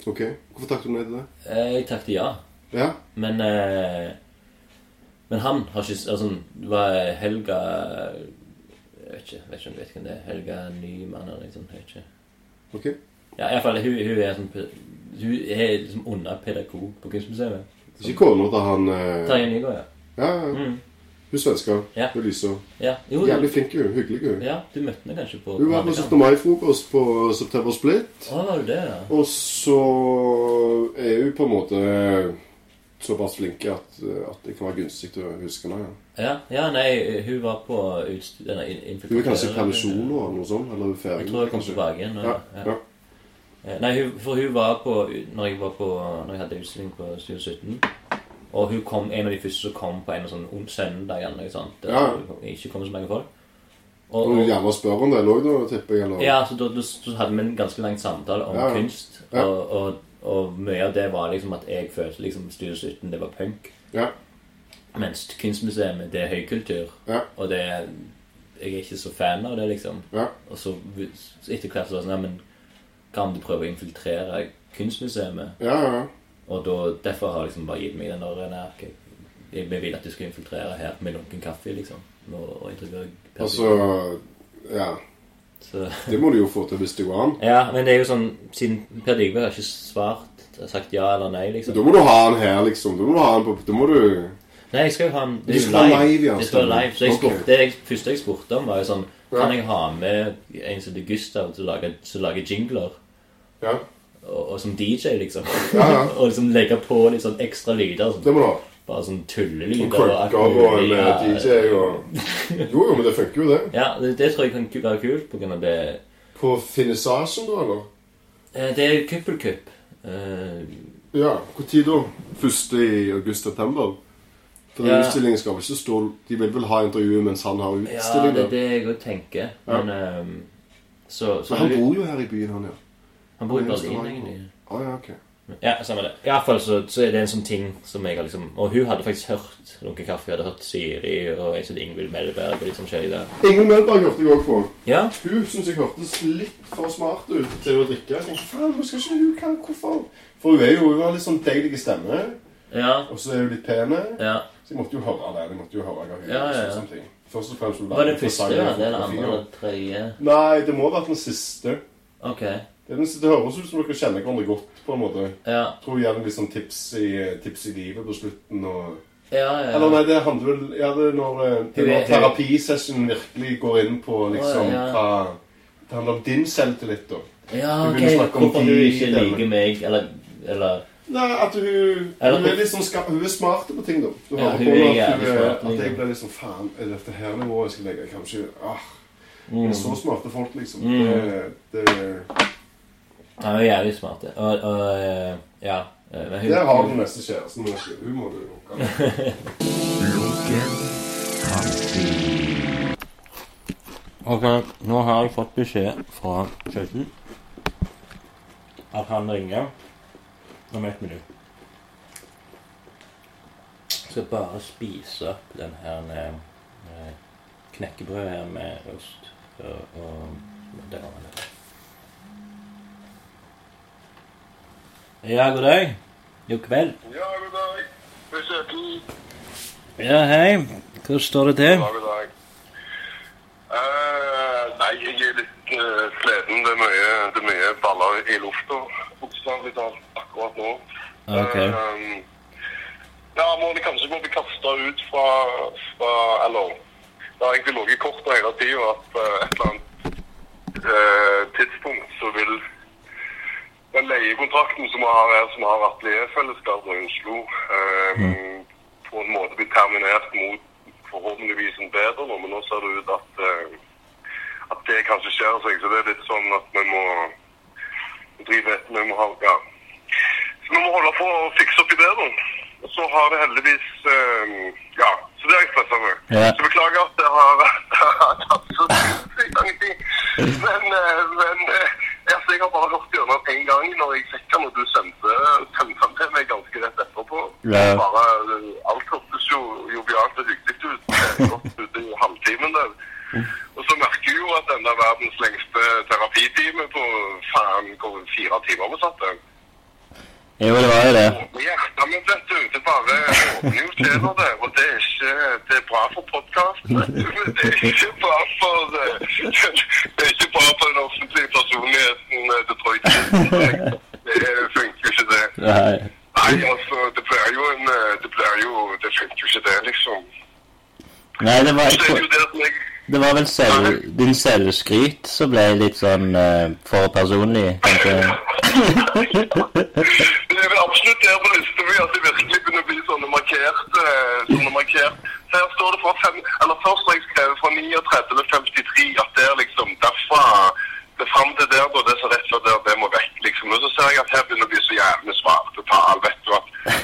ok Hvorfor takket du nei til det? Eh, Jeg takket ja. Ja? Men eh, Men han har ikke altså, Det var Helga Jeg vet ikke, vet ikke om du vet hvem det er. Helga Nyman eller noe sånt. Jeg vet ikke. OK. Ja, i hvert fall, hun, hun er sånn Hun er liksom under pedagog på Kunstmuseet. Ikke kona til han eh, Terje Nygaard, ja. Ja, ja. Mm. Hun svenska. Ja. Hun lyser. ja. Jo, Jævlig flink, hun. Hyggelig, hun. ja, du møtte henne kanskje på Hun var på 17. mai-frokost på September Split. Å, var du det, ja? Og så er hun på en måte såpass flink at, at det kan være gunstig å huske henne. Ja. Ja, ja nei, hun var på utstyr... Hun er kanskje i permisjon nå, eller noe sånt? Eller ferie. Jeg tror hun kom tilbake igjen. Ja, Ja, ja. Eh, Nei, for hun var på Når jeg var på Når jeg hadde utstilling på Studio 17 Og hun kom en av de første som kom på en sånn søndag eller noe sånt. Der Ja. det ikke kom så mange folk. Og, Og og, gjerne spør om det òg, da, tipper jeg? Eller? ja, så da, hadde vi en ganske lang samtale om Ja, kunst. Ja. Og, og, og mye av det var liksom at jeg følte liksom Studio 17 det var punk. Ja. Mens Kunstmuseet det er høykultur. Ja. Og det er Jeg er ikke så fan av det, liksom. Ja. Og så så etter hvert så var det sånn Ja, men hva om du prøver å infiltrere Kunstmuseet? Ja, ja. Og da, derfor har jeg liksom bare gitt meg den der okay, ok, jeg, jeg vil at du skal infiltrere her med lunken kaffe, liksom. Og, og intervjue Altså Ja. Så, Det må du jo få til hvis det går an. ja, men det er jo sånn Siden Per Digve har ikke svart sagt ja eller nei, liksom. Da må du ha han her, liksom. Da må du ha han på Da må du Nei, jeg skal jo ha han Det skal live. live, ja, Det skal live. Så jeg Ok. spurte, det jeg, første jeg spurte om, var jo sånn. Kan jeg ha med en som heter Gustav til å lage, til å lage jingler? Ja. Og, og som DJ, liksom. Ja, ja. og liksom legge på litt sånn ekstra lyder. Sånn, Det må du ha. bare sånn tullelyder. Og krøkker og mulig, en ja. eh, DJ og Jo, jo, men det funker jo, det. Ja, det, det tror jeg kan være kult, på grunn av det På finissasjen, da, eller? Eh, Det er kuppelkupp. Uh, Ja, Når da? 1. i august-september? For Ja. utstillingen skal vel ikke stå De vil vel ha intervjuet mens han har Ja, det er det jeg òg tenker. Ja. Men ehm, så, så Men han bor jo her i byen, han, ja. Han bor i er Berlin, egentlig. Å ja, ok. Ja, samme det. I hvert fall så, så er det en sånn ting som jeg har liksom Og hun hadde faktisk hørt Lunke Kaffe. Hun hadde hørt Siri og jeg synes Ingvild Melberg og litt sånn skjøy der. Ingrid Melberg hørte jeg òg på. Ja. Hun syns jeg hørtes litt for smart ut til å drikke. Jeg tenkte, faen, hun skal ikke hun kan, Hvorfor? For hun er jo hun har litt sånn deilig stemme, Ja. og så er hun litt pen. ja. Så jeg måtte jo høre det. Jeg måtte jo høre hva hun Ja, ja, ja. Først og fremst Var det første, ja? Det er den andre eller tredje? Nei, det må ha vært den siste. Ok. Det, det høres ut som dere kjenner hverandre godt. på en måte. Ja. Tror gjerne litt sånn tips i, tips i livet på slutten. og... Ja, ja. Eller nei, det handler vel ja, det er når, eh, det når terapisessionen virkelig går inn på liksom Å, ja. hva Det handler om din selvtillit, da. Ja, ok. Hvorfor hun ikke liker meg, eller, eller Nei, at hun, Eller- hun er liksom Hun er smart på ting, da. Du Ja, hører på at, hun, er- smart, at jeg liksom. litt sånn Faen, er dette her nivået jeg skal legge? Kanskje ah, Mm. Er så smarte folk, liksom. Mm. Det, det, Hun er jævlig smart. Og, og eh, ja. eh, Men hun der har du den neste kjæresten. Hun må du lukke. Ok, nå har jeg fått beskjed fra Kjøtten at han ringer om et minutt. Jeg skal bare spise opp den her eh, eh, knekkebrødet her med ost og, og var det. Ja, god dag. God kveld. Ja, god dag. Besøken. Ja, hei. Hvordan står det til? Ja, god dag. Uh, nei, jeg er litt uh, sliten. Det det er mye baller i lufta, bokstavelig talt, akkurat nå. Ok. Uh, ja, må det kanskje må bli kasta ut fra, fra Eller det har egentlig ligget i kortet hele tida at uh, et eller annet tidspunkt så vil den leiekontrakten som vi har her, som har atelierfellesskap i Oslo, eh, på en måte blir terminert mot forhåpentligvis en bedre nå, men nå ser det ut at, eh, at det kanskje skjer seg. Så det er litt sånn at vi må drive etter, vi må ha, ja. Så vi må holde på å fikse opp i det, da. Og så har det heldigvis eh, Ja, så det er jeg stressa med. Ja. Så beklager at det har tatt så sykt lang tid. Men, eh, men altså, jeg har bare hørt gjennom en gang når jeg fikk den, og du sendte den til meg ganske rett etterpå. Ja. Bare, eh, alt hørtes jo jovialt og hyggelig ut. Godt ute i halvtimen der. Og så merker jeg jo at denne verdens lengste terapitime på faen hvor fire timer vi satt der. Jo, det var jo det. Hjertet mitt, vet du. Det bare åpner jo til når det. Og det er ikke Det er bra for podkasten. Det er ikke bra for eh, Det er ikke bra for den offentlige personligheten det tror jeg ikke. Det funker ikke, det. Nei. Nei, altså, det blir jo en eh, Det blir jo Det funker jo ikke, det, liksom. Nei, det var, Så det som jeg var vel selv, din selvskryt som ble litt sånn uh, for personlig, kanskje. Det vil absolutt der på lista mi at det virkelig kunne bli sånne markert, eh, sånne markert. Så her står det fra fem, eller først har jeg skrevet fra 39 til 53, at det er liksom derfra det fram til der, da, det så rett før der, det må vekk, liksom. Og så ser jeg at her begynner det å bli så jævlig svarte tall, vet du.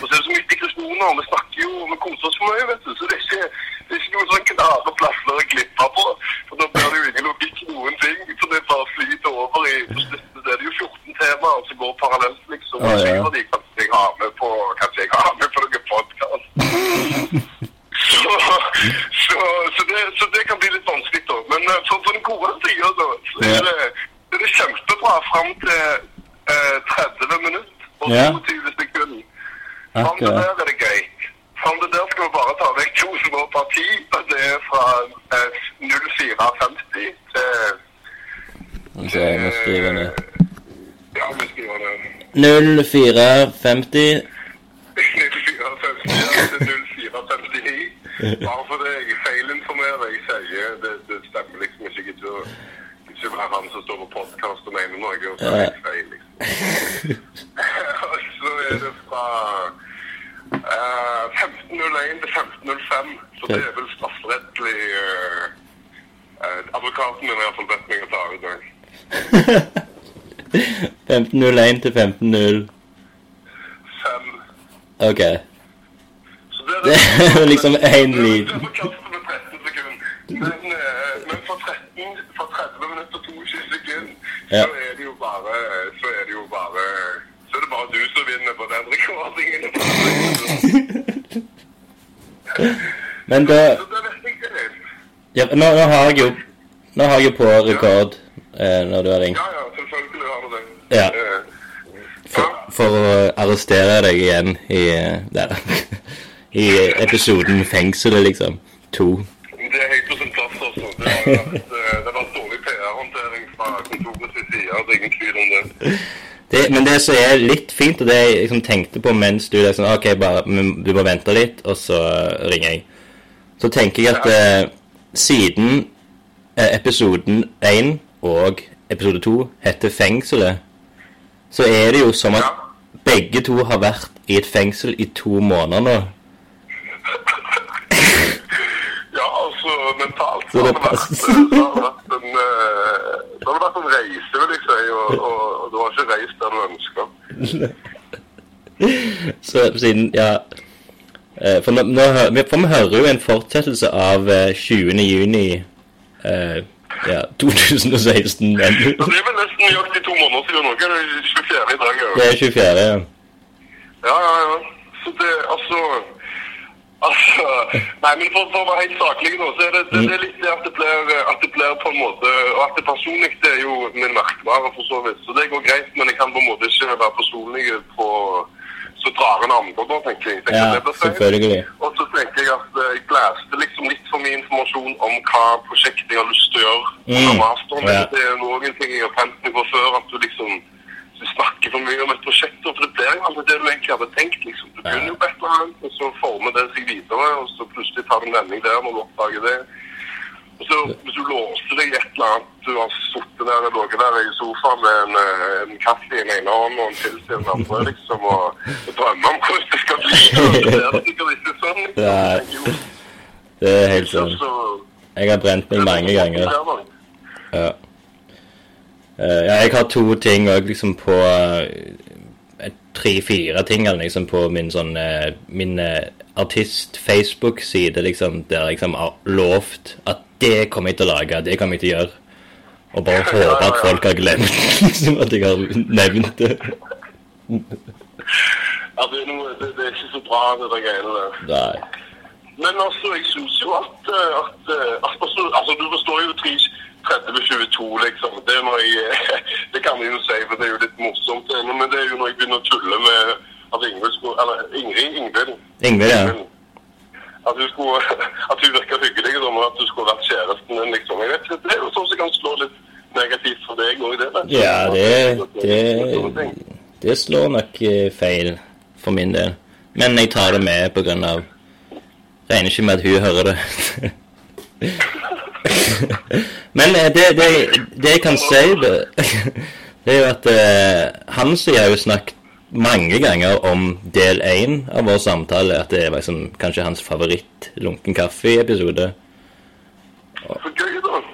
Og så er det så mye digresjoner, vi snakker jo, vi koser oss for mye, vet du. Så det er ikke, det er ikke noen sånn klare plasser å glippe på. For da blir det jo ingen logikk noen ting, for det bare flyter over i, det er det jo 14 temaer som går parallelt, liksom. Og syv av de kanskje jeg har med på, kanskje jeg har med på noen podcast. Så, så, så, det, så det kan bli litt vanskelig, da. Men eh, for, for den gode sida, da, så er det, det er det kjempebra fram til eh, 30 minutter og 22 sekunder. Fram til der er det greit. Fram det der skal vi bare ta vekk to små parti. og Det er fra eh, 0450 til Ok, vi skriver skrive ned. Ja, vi skriver det. 0450 0450 ja, til 0459. Bare fordi jeg feilinformerer. Jeg sier det, det stemmer liksom ikke. Jeg gidder ikke være han som står på podkast og mener noe, og så er jeg feil, liksom. Og så er det fra eh, 1501 til 1505. Så det er vel strafferettlig uh, uh, Advokaten min har iallfall bedt meg å ta ut den. 15.01 til 15.0. Fem. Ok. Så det Det er liksom en lyd. Det er med 13 sekunder. Men, eh, men for 13, for 30 minutter og 22 sekunder, Ja. så er det jo bare, så er det jo bare, så er det bare du som vinner på den rekordingen. Men da ja, nå, nå har jeg jo Nå har jeg jo på rekord eh, når du har ringt. Ja, ja, selvfølgelig har du det. Ja. Eh, For, for å arrestere deg igjen i eh, Der. I episoden 'Fengselet', liksom. To. Det er helt på sin plass, altså. Det har vært, eh, det har vært dårlig PR-håndtering fra kontorets side. Det er ingen tvil om det. Det, men det som er litt fint, og det jeg liksom tenkte på mens du liksom, Ok, bare, du må vente litt, og så ringer jeg. Så tenker jeg at eh, siden eh, episoden 1 og episode 2 heter 'Fengselet', så er det jo som at begge to har vært i et fengsel i to måneder nå. Ja, altså mentalt Så har det vært, passer. Har det vært en eh, så har det vært en reise, vil jeg si, og, og, og du har ikke reist der du ønsker. Så siden Ja. eh, For, nå, nå, for vi hører jo en fortsettelse av eh, 20. juni eh, ja, 2016. Men det er vel nesten nøyaktig to måneder siden nå. Er det 24 i dag? Ja, det er 24. ja. ja, ja. ja. Så det, altså Altså, nei, men for, for å være helt saklig nå, så er det, det, det er litt det at det, blir, at det blir på en måte Og at det personlig det er jo min merkevare, for så vidt. Så det går greit, men jeg kan på en måte ikke være personlig på så drar en andre, da, tenker jeg. Tenker Ja, det selvfølgelig. Og så tenker jeg at eh, jeg blæste liksom litt for mye informasjon om hva prosjektet jeg har lyst til å gjøre. Mm, masteren. ja. Det er noen ting jeg har tenkt meg på før, at du liksom du snakker for mye om et prosjekt, for det blir jo aldri det du egentlig hadde tenkt. liksom. Du begynner jo på et eller annet, og så former det seg videre, og så plutselig tar du en vending der når du oppdager det. Og så Hvis du låser deg i et eller annet Du har sittet der og ligget der i sofaen med en, eh, en kaffe i den ene hånden og en pils i den andre, liksom, og, og drømmer om hvordan det skal bli. og Det er sikkert ikke sånn. liksom. Nei. Det er helt så- sånn. Jeg har brent meg mange ganger. Er. Ja. Eh, ja, jeg har to ting òg, liksom på eh, Tre-fire ting eller liksom på min sånn eh, Min artist-Facebook-side, liksom, der jeg liksom har lovt at det kommer jeg til å lage, det kommer jeg til å gjøre. Og bare håpe at folk har glemt liksom, at jeg har nevnt det. Ja, det er, noe, det, det er ikke så bra, det der greiene der. Nei. Men altså, jeg syns jo at, at, at altså, altså, du forstår jo 30-22, liksom. Det, er jeg, det kan jeg jo si, for det er jo litt morsomt. Men det er jo når jeg begynner å tulle med at Ingrid skulle Eller Ingrid Ingvild. Ingvild, ja. At hun, skulle, at hun virka hyggelig, da, men at hun skulle vært kjæresten din, liksom. Jeg vet ikke, Det er jo sånn som kan slå litt negativt for deg òg, det. vet. Ja, det, det, det slår nok eh, feil for min del. Men jeg tar det med av Regner ikke med at hun hører det. Men eh, det, det, det jeg kan si, det, er jo at eh, Hansi har jo snakket mange ganger om del én av vår samtale. At det er liksom, kanskje hans favoritt-lunken kaffe-episode.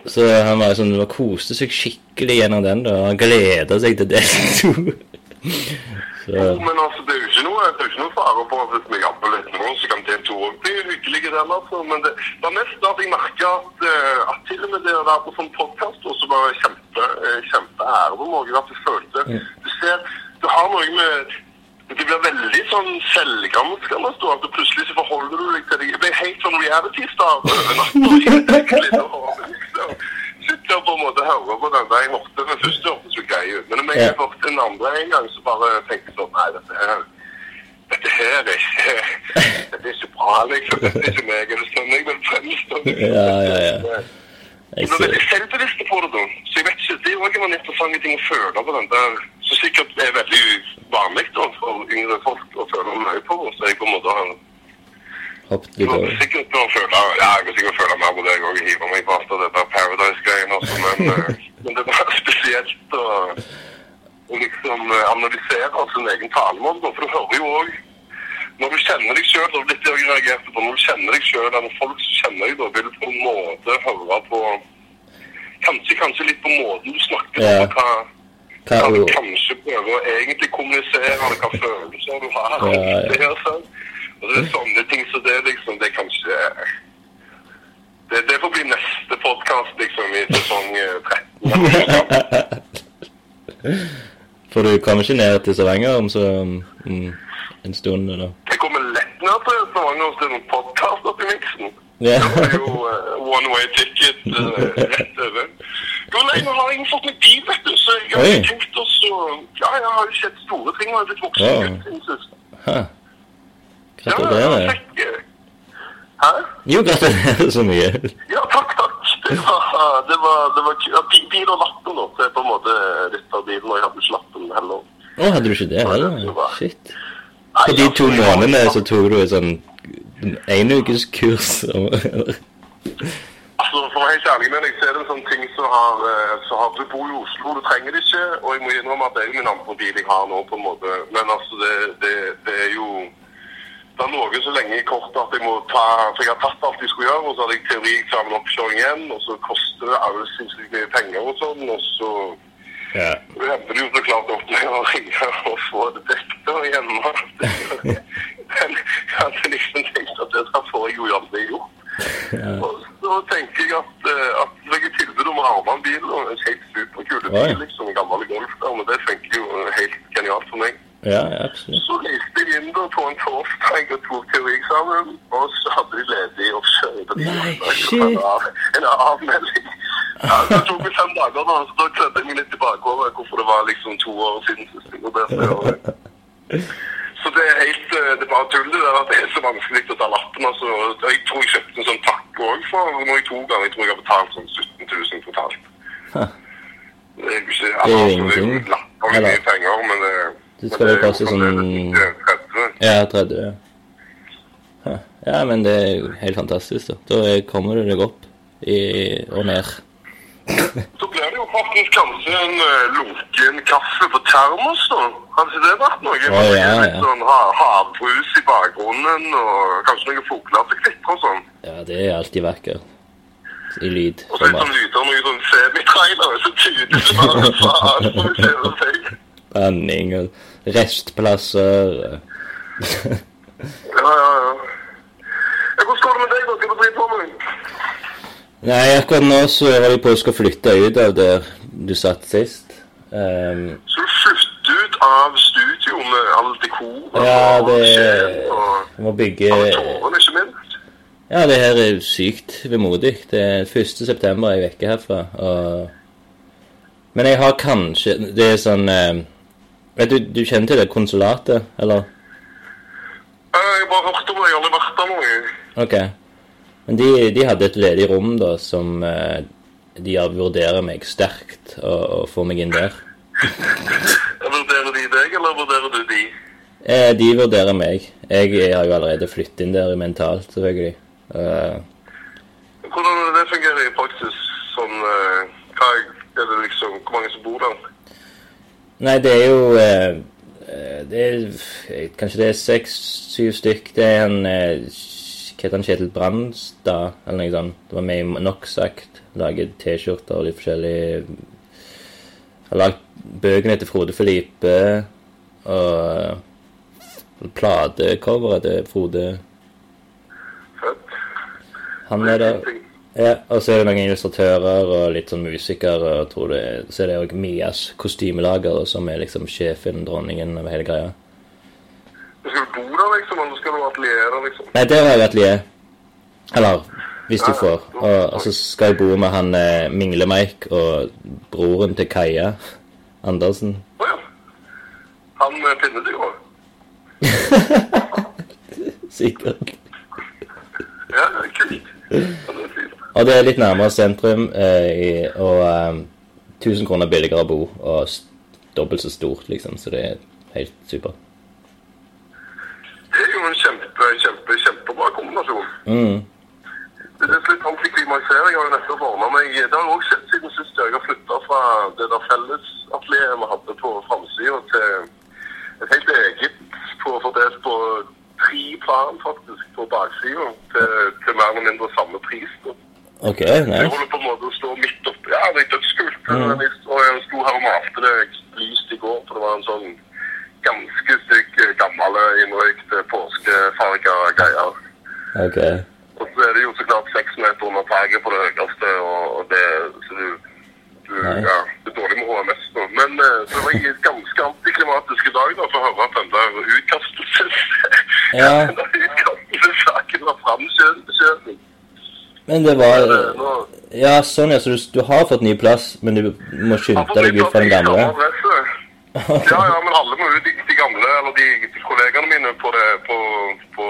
Så han var han koste seg skikkelig gjennom den. da, Han gleda seg til del to. Så, Jo, men altså, det er jo ikke noe, det er ikke noe fare på at hvis vi jobber litt nå, så kan TV2 òg bli hyggelig. Den, altså. Men det var mest at jeg merka at, eh, at til og med det å være på sånn podkast også var kjempe, eh, kjempeære på Norge. At jeg følte Du ser, du har noe med det blir veldig sånn selvgranskende. da, At du plutselig så forholder du deg til det. Det blir helt sånn reality-star over natta. Liksom. å på en måte hører på den der jeg hørte den første hørtes jo grei ut. Men når jeg Ja. hørt den andre en gang, så bare tenker jeg sånn Nei, dette her dette her er ikke Dette er ikke bra, liksom. Dette er ikke meg. Er det sånn jeg vil fremstå? Ja, ja, ja. Jeg er blir veldig selvbevisst på det, da. Så jeg vet ikke, Det er også en interessant ting å føle på den der Som sikkert er veldig vanlig da, for yngre folk å føle mye på. Så jeg på en måte har hoppet jeg litt over. sikkert til føle ja, jeg sikkert føle mer på det jeg òg. Hiver meg fast av det der Paradise-greiene også. Men, eh, men det var spesielt å, å liksom eh, analysere sin egen talemåte. For du hører jo òg når du kjenner deg sjøl, jeg på, når du kjenner deg sjøl, eller folk som kjenner deg, da vil på en måte høre på Kanskje, kanskje litt på måten du snakker Ja. på, hva, Hva, Kan du kanskje prøve å egentlig kommunisere hva følelser du har. Ja, ja. Det, er sånn. Og det er sånne ting så det liksom, det er kanskje Det, det får bli neste podkast, liksom, i sesong eh, 13. for du kommer ikke ned til Stavanger om så om en stund, eller? Jeg kommer lett ned til Stavanger er noen podkast oppi miksen. Yeah. Det var jo uh, one way ticket uh, rett over. Jo, nei, nå har jeg fått meg bil, vet du, så jeg har Oi. tenkt også Ja, jeg har jo sett store ting, og jeg har blitt voksen Ja. Hæ. Ja, Gratulerer. fikk, Hæ? Jo, gratulerer så mye. Ja, takk, takk. Det var, det var, det var ja, bil og lappen, da. Det er på en måte litt av bilen, og jeg hadde ikke lappen heller. Å, hadde du ikke det heller? Shit. På de to månedene så tok du et sånn en ukes kurs. Altså, For å være helt ærlig med deg, så er det en sånn ting som har, eh, så har Du bor i Oslo, du trenger det ikke. Og jeg må innrømme at det er jo min andre bil jeg har nå, på en måte. Men altså, det, det, det er jo Det har ligget så lenge i kortet at jeg må ta For jeg har tatt alt jeg skulle gjøre, og så hadde jeg teorieksamen oppkjøring igjen, og så koster det alle sinnssykt mye penger og sånn, og så Ja. det endte jo så klart opp med å ringe og få det dekket og hjemme. Men jeg hadde liksom tenkt at det får jeg jo aldri gjort. Og så tenker jeg at, eh, at jeg har tilbud om å arve en bil, og en helt superkul bil, liksom, en gammel Golf der, men det funker jo helt genialt for meg. Ja, absolutt. Så reiste de inn på en torsdag og tok teorieksamen, og så hadde de ledig på Nei, shit. En av- En avmelding. Ja, det tok meg fem dager, da, så da klødde jeg meg litt tilbake over hvorfor det var liksom to år siden sist jeg. Så det er helt eh, Det er bare tull det der at det er så vanskelig å ta lappen. altså. Jeg tror jeg kjøpte en sånn takk òg for når jeg to den. Jeg tror jeg har betalt sånn 17 000 totalt. Det er jo ikke altså, det er jo mye penger, men det, Det skal vel koste sånn- fremdeles ikke 30. Ja, 30. ja. Ja, men det er helt fantastisk, da. Da kommer du deg opp i, og ned. Så blir det jo faktisk kanskje en eh, lunken kaffe på termos, da. Hadde ikke det vært noe? Å, ja, ja. Litt sånn ha havbrus i bakgrunnen, og kanskje noen fugler som klitrer og sånn. Ja, det er alltid vakkert. I lyd. Og så Som litt sånn lyder noe sånn semitrailer, så tydelig bare faen hva skjer med seg. Banning og restplasser. Ja, ja, ja. Hvordan går det med deg, da? Skal du bli på med? Nei, akkurat nå så holder jeg på å skal flytte ut av der du satt sist. Um, Så du flytter ut av studio med all dekor Ja, og det- og jeg må bygge tårene, ikke minst? Ja, det her er sykt vemodig. Det er 1. september jeg er vekke herfra. Og... Men jeg har kanskje Det er sånn eh, du, du kjenner til det konsulatet, eller? Eh, Jeg bare hørte om det, jeg har aldri vært der noen. Ok. Men de, de hadde et ledig rom da som eh, de vurderer meg sterkt å, få meg inn der. Vurderer de deg, eller vurderer du de? Eh, de vurderer meg. Jeg har jo allerede flyttet inn der mentalt, selvfølgelig Hvordan er det fungerer i praksis? Sånn, eh, hva er er det liksom, hvor mange som bor der? Nei, det er jo eh, eh, Det er Kanskje det er seks-syv stykk. Det er en eh, Hva heter han? Kjetil Brandstad, eller noe sånt. Det var med i Noxact. Laget T-skjorter og litt forskjellig. Har lagd bøkene til Frode Felipe. Og platecoveret til Frode. Fett. Han er der. Ja, og så er det noen illustratører og litt sånn musikere. Og tror det, så er det òg Mias kostymelager, som er liksom sjefen, dronningen over hele greia. Skal du bo der, liksom, eller skal du ateliere, liksom? Nei, der har jeg atelier. Eller hvis du får. Og, og så skal jeg bo med han eh, Mingle-Mike og broren til Kaja Andersen. Å ja. Han finner du jo. Sikkert. Ja, det er kult. Og det er litt nærmere sentrum, eh, og eh, 1000 kroner billigere å bo, og dobbelt så stort, liksom. Så det er helt supert. Det er jo en kjempe, kjempe, kjempebra kombinasjon. Mm. Det litt antiklimaksering. Jeg har jo nettopp ordna meg. Det har også skjedd siden sist jeg har flyttet fra det der fellesatelieret vi hadde på fremsiden til et helt eget på, fordelt på tre plan faktisk på baksiden til, til mer eller mindre samme pris. Da. OK, Jeg holder på en måte å stå midt oppi. Ja, det er dødskult. Mm. Og jeg sto her og malte det i går, for det var en sånn ganske stygg, eh, gammel, innrøykt eh, påskefarga greier. Ok. Og så er det jo så klart seks meter under taket på det høyeste, og, det Så du, du Nei. Ja, det er dårlig med HMS nå. Men så det var en ganske antiklimatisk i dag da, for å høre at den der utkastelses... Ja. var framskjøten. Men det var Eh, Ja, sånn, ja. Så du, du har fått ny plass, men du må skynde deg ut fra den gamle? Ja, ja, men alle må ut. De, de gamle, eller de, de kollegaene mine på det, på, på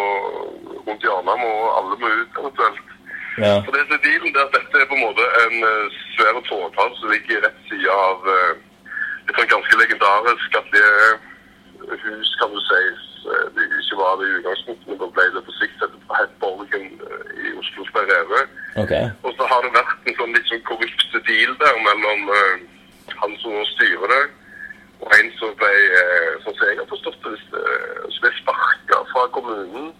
rundt hjørnet må alle må ut eventuelt. Ja. For det som er dealen, det er at dette er på en måte en uh, svær tårnhall som ligger i rett side av uh, et sånt ganske legendarisk atelierhus, kan du si. Eh, Det ikke var det i utgangspunktet, men da ble det på sikt sett het Borgen eh, i Oslo som ble revet. Ok. Og så har det vært en sånn litt sånn korrupt deal der mellom uh, han som nå styrer det, og en som ble, uh, sånn som jeg har forstått det, uh, som ble sparka fra kommunen.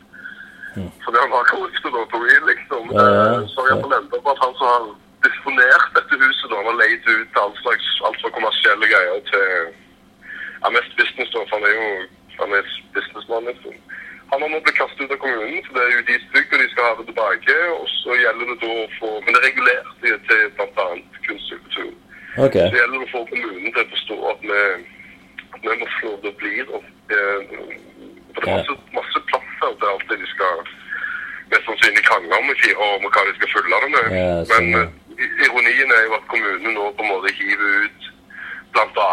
Fordi han var korrupt og da tok i, liksom. Eh, så jeg får enda på at han som har disponert dette huset, da, han har leid ut til all slags alt fra kommersielle greier til ja, mest business, da, for han er jo han er businessmann, liksom. Han har nå blitt kastet ut av kommunen, for det er deres bygg, og de skal ha det tilbake. Og så gjelder det da å få Men det er regulert til, bl.a. kunst og kultur. Okay. Så gjelder det å få kommunen til å forstå at vi, at vi må få det opp å og. Eh, For det er masse, masse plass her til alt det de skal mest sannsynlig krangle om i fire år om hva de skal fylle det med. Ja, Men sånn, Men eh, ironien er jo at kommunen nå på en måte hiver ut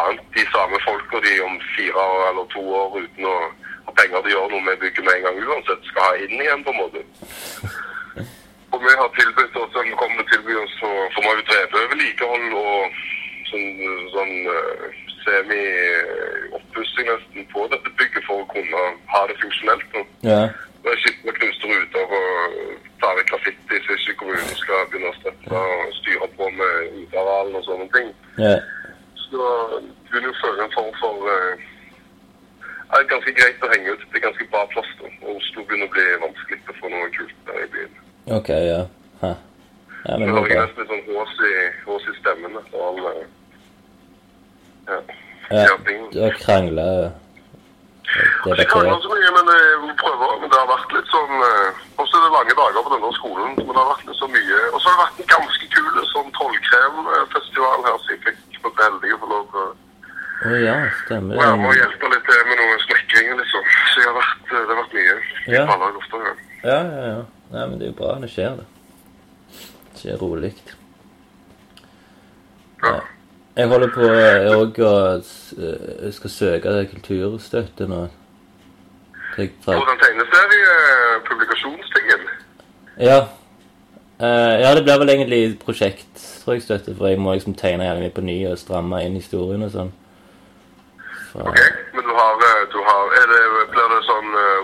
annet de samme folka de om fire år eller to år uten å ha penger de gjør noe med bygget med en gang uansett, skal ha inn igjen, på en måte. Og vi har tilbudt oss, en vi kommer til å tilby oss, så får vi drevet vedlikehold og sånn, sånn eh, semi-oppussing nesten på dette bygget for å kunne ha det funksjonelt. nå. Ja. Det er skikkelig knuste ruter og i graffiti så ikke kommunen skal begynne å støtte og styre på med utearealen og sånne ting. Ja. Så du vil jo føle en form for eh, Det er ganske greit å henge ut. Det er ganske bra plass. da. Og Oslo begynner å bli vanskelig å få noe kult der i byen. Ok, ja. Hæ. Ja, men det er nesten litt sånn hås i, hås i stemmen etter all eh, ja. Ja, du har krangla Ikke krangler så mye, men vi prøver. Men det har vært litt sånn eh, Og så er det lange dager på denne skolen. Men det har vært litt så mye Og så har det vært en ganske kul sånn trollkremfestival her, så jeg fikk vært heldig å få lov til å være med og hjelpe litt til med noe snekring, liksom. Så jeg har vært, det har Ja. Ja. Ja, ja, ja. Nei, men det er jo bra. Det skjer, det. Det skjer rolig. Ja. Jeg holder på òg å s- eh, skal søke kulturstøtte nå. På den tegneseriepublikasjonstingen? Ja. Eh, ja, det blir vel egentlig prosjekt, tror jeg, støtte, for jeg må liksom tegne gjerne mye på ny og stramme inn historien og sånn. Så, Ok, men du har, eh, du har er det, Blir det sånn eh, eh,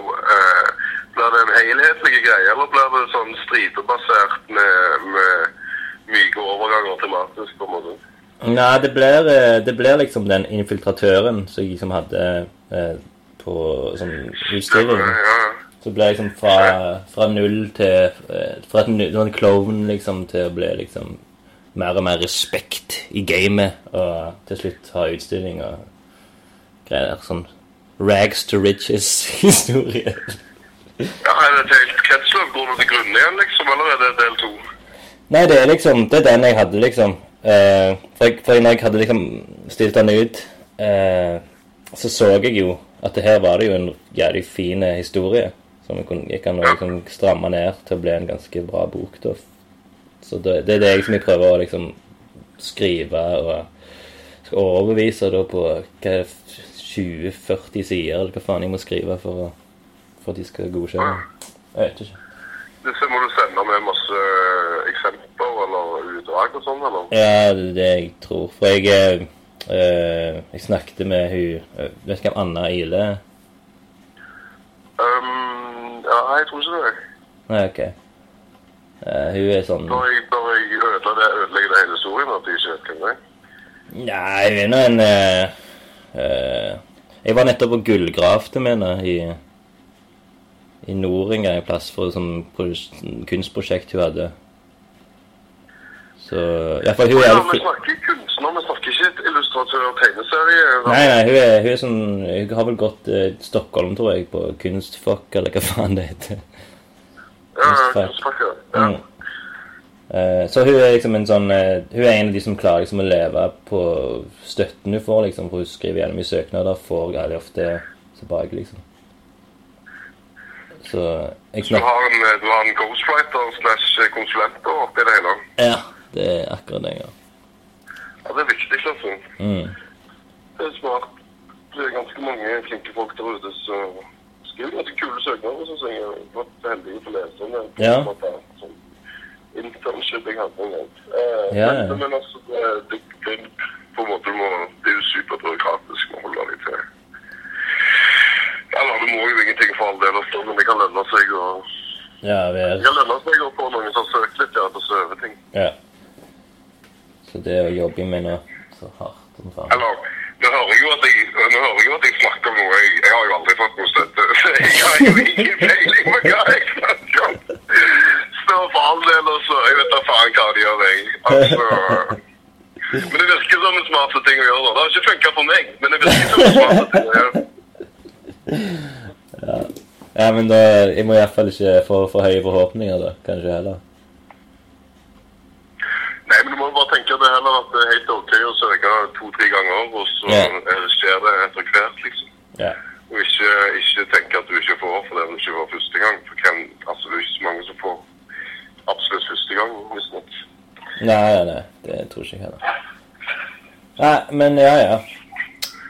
Blir det en helhetlig greie, eller blir det sånn stripebasert med, med myke overganger tematisk, på en måte? Nei, det blir, eh, det blir liksom den infiltratøren som jeg liksom hadde eh, på sånn utstilling. Ja, ja. Så ble jeg liksom fra, fra null til eh, Fra et sånn klovn liksom til å bli liksom mer og mer respekt i gamet, og til slutt ha utstilling og greier. Sånn rags to riches-historie. ja, Er det et helt kretsløp? Går du til grunne igjen, liksom, eller er det del to? Nei, det er liksom Det er den jeg hadde, liksom. Eh, for, jeg, for når jeg hadde liksom stilt den ut, eh, så så jeg jo at det her var det jo en jævlig fin eh, historie. Som jeg, kunne, jeg kan liksom stramme ned til å bli en ganske bra bok. da. Så det, det er det jeg som jeg prøver å liksom skrive og skal overbevise da på hva er det, 20-40 sider, eller hva faen jeg må skrive for, å, for at de skal godkjenne. Jeg vet ikke. Disse må du sende med masse eksempler eller utdrag og sånn, eller? Ja, det er det jeg tror. For jeg eh, eh, Jeg snakket med hun eh, Vet du hvem Anna Ile er? Um, ja, jeg tror ikke det. Nei, ok. Eh, hun er sånn Når jeg, når jeg ødelegger hele historien, at de ikke vet hvem det er. Nei, hun er nå en eh, eh, Jeg var nettopp og gullgravde med henne i i nord en plass for et sånt kunstprosjekt hun hadde. Så Iallfall hun er Ja, vi snakker kunst nå? Vi snakker ikke illustratør og tegneserie. Nei, nei, hun er, hun er sånn Hun har vel gått eh, Stockholm, tror jeg, på kunstfuck, eller hva faen det heter. Ja, ja. ja. Mm. Eh, så hun er liksom en sånn eh, Hun er en av de som klarer liksom å leve på støtten hun får, liksom. For hun skriver gjennom i søknader, får veldig ofte tilbake, liksom. Så jeg Du har en, du har en ghostwriter slash konsulent oppi det hele. Ja, det er akkurat det, ja. Ja, det er viktig, altså. Mm. Det er smart. Det er ganske mange flinke folk der ute som skriver ganske kule søknader, synes jeg. Jeg har vært heldig å å lese om det. Ja. Sånn internship jeg hadde en gang. Eh, Ja, ja. Men, men altså, det, det, det, på en måte må, det er jo superbyråkratisk å holde deg til. Eller Du må jo ingenting for all del, også, men det kan lønne seg å Ja, vi det er kan lønne seg å få noen som har søkt litt, ja, til å søve ting. Ja. Så det å jobbe med nå så hardt som faen. Eller, nå hører jeg jo at jeg, nå hører jeg at jeg snakker om noe jeg, jeg har jo aldri fått noe støtte, så jeg har jo ingen peiling på hva jeg snakker om. Så for all del, også, jeg vet da faen hva de gjør, jeg. Altså, men det virker som en smart ting å gjøre. da. Det har ikke funket for meg, men det virker som en smart ting å gjøre. Ja, men da Jeg må iallfall ikke få for høye forhåpninger, da. Kanskje heller. Nei, men du må bare tenke det heller at det er helt ok å søke to-tre ganger, og så Ja. eh, skjer det etter hvert, liksom. Ja. Og ikke, ikke tenke at du ikke får for det du ikke får første gang. For hvem, altså, det er ikke så mange som får absolutt første gang, visstnok. Nei, nei, nei. Det tror jeg ikke heller. Nei, men ja, ja.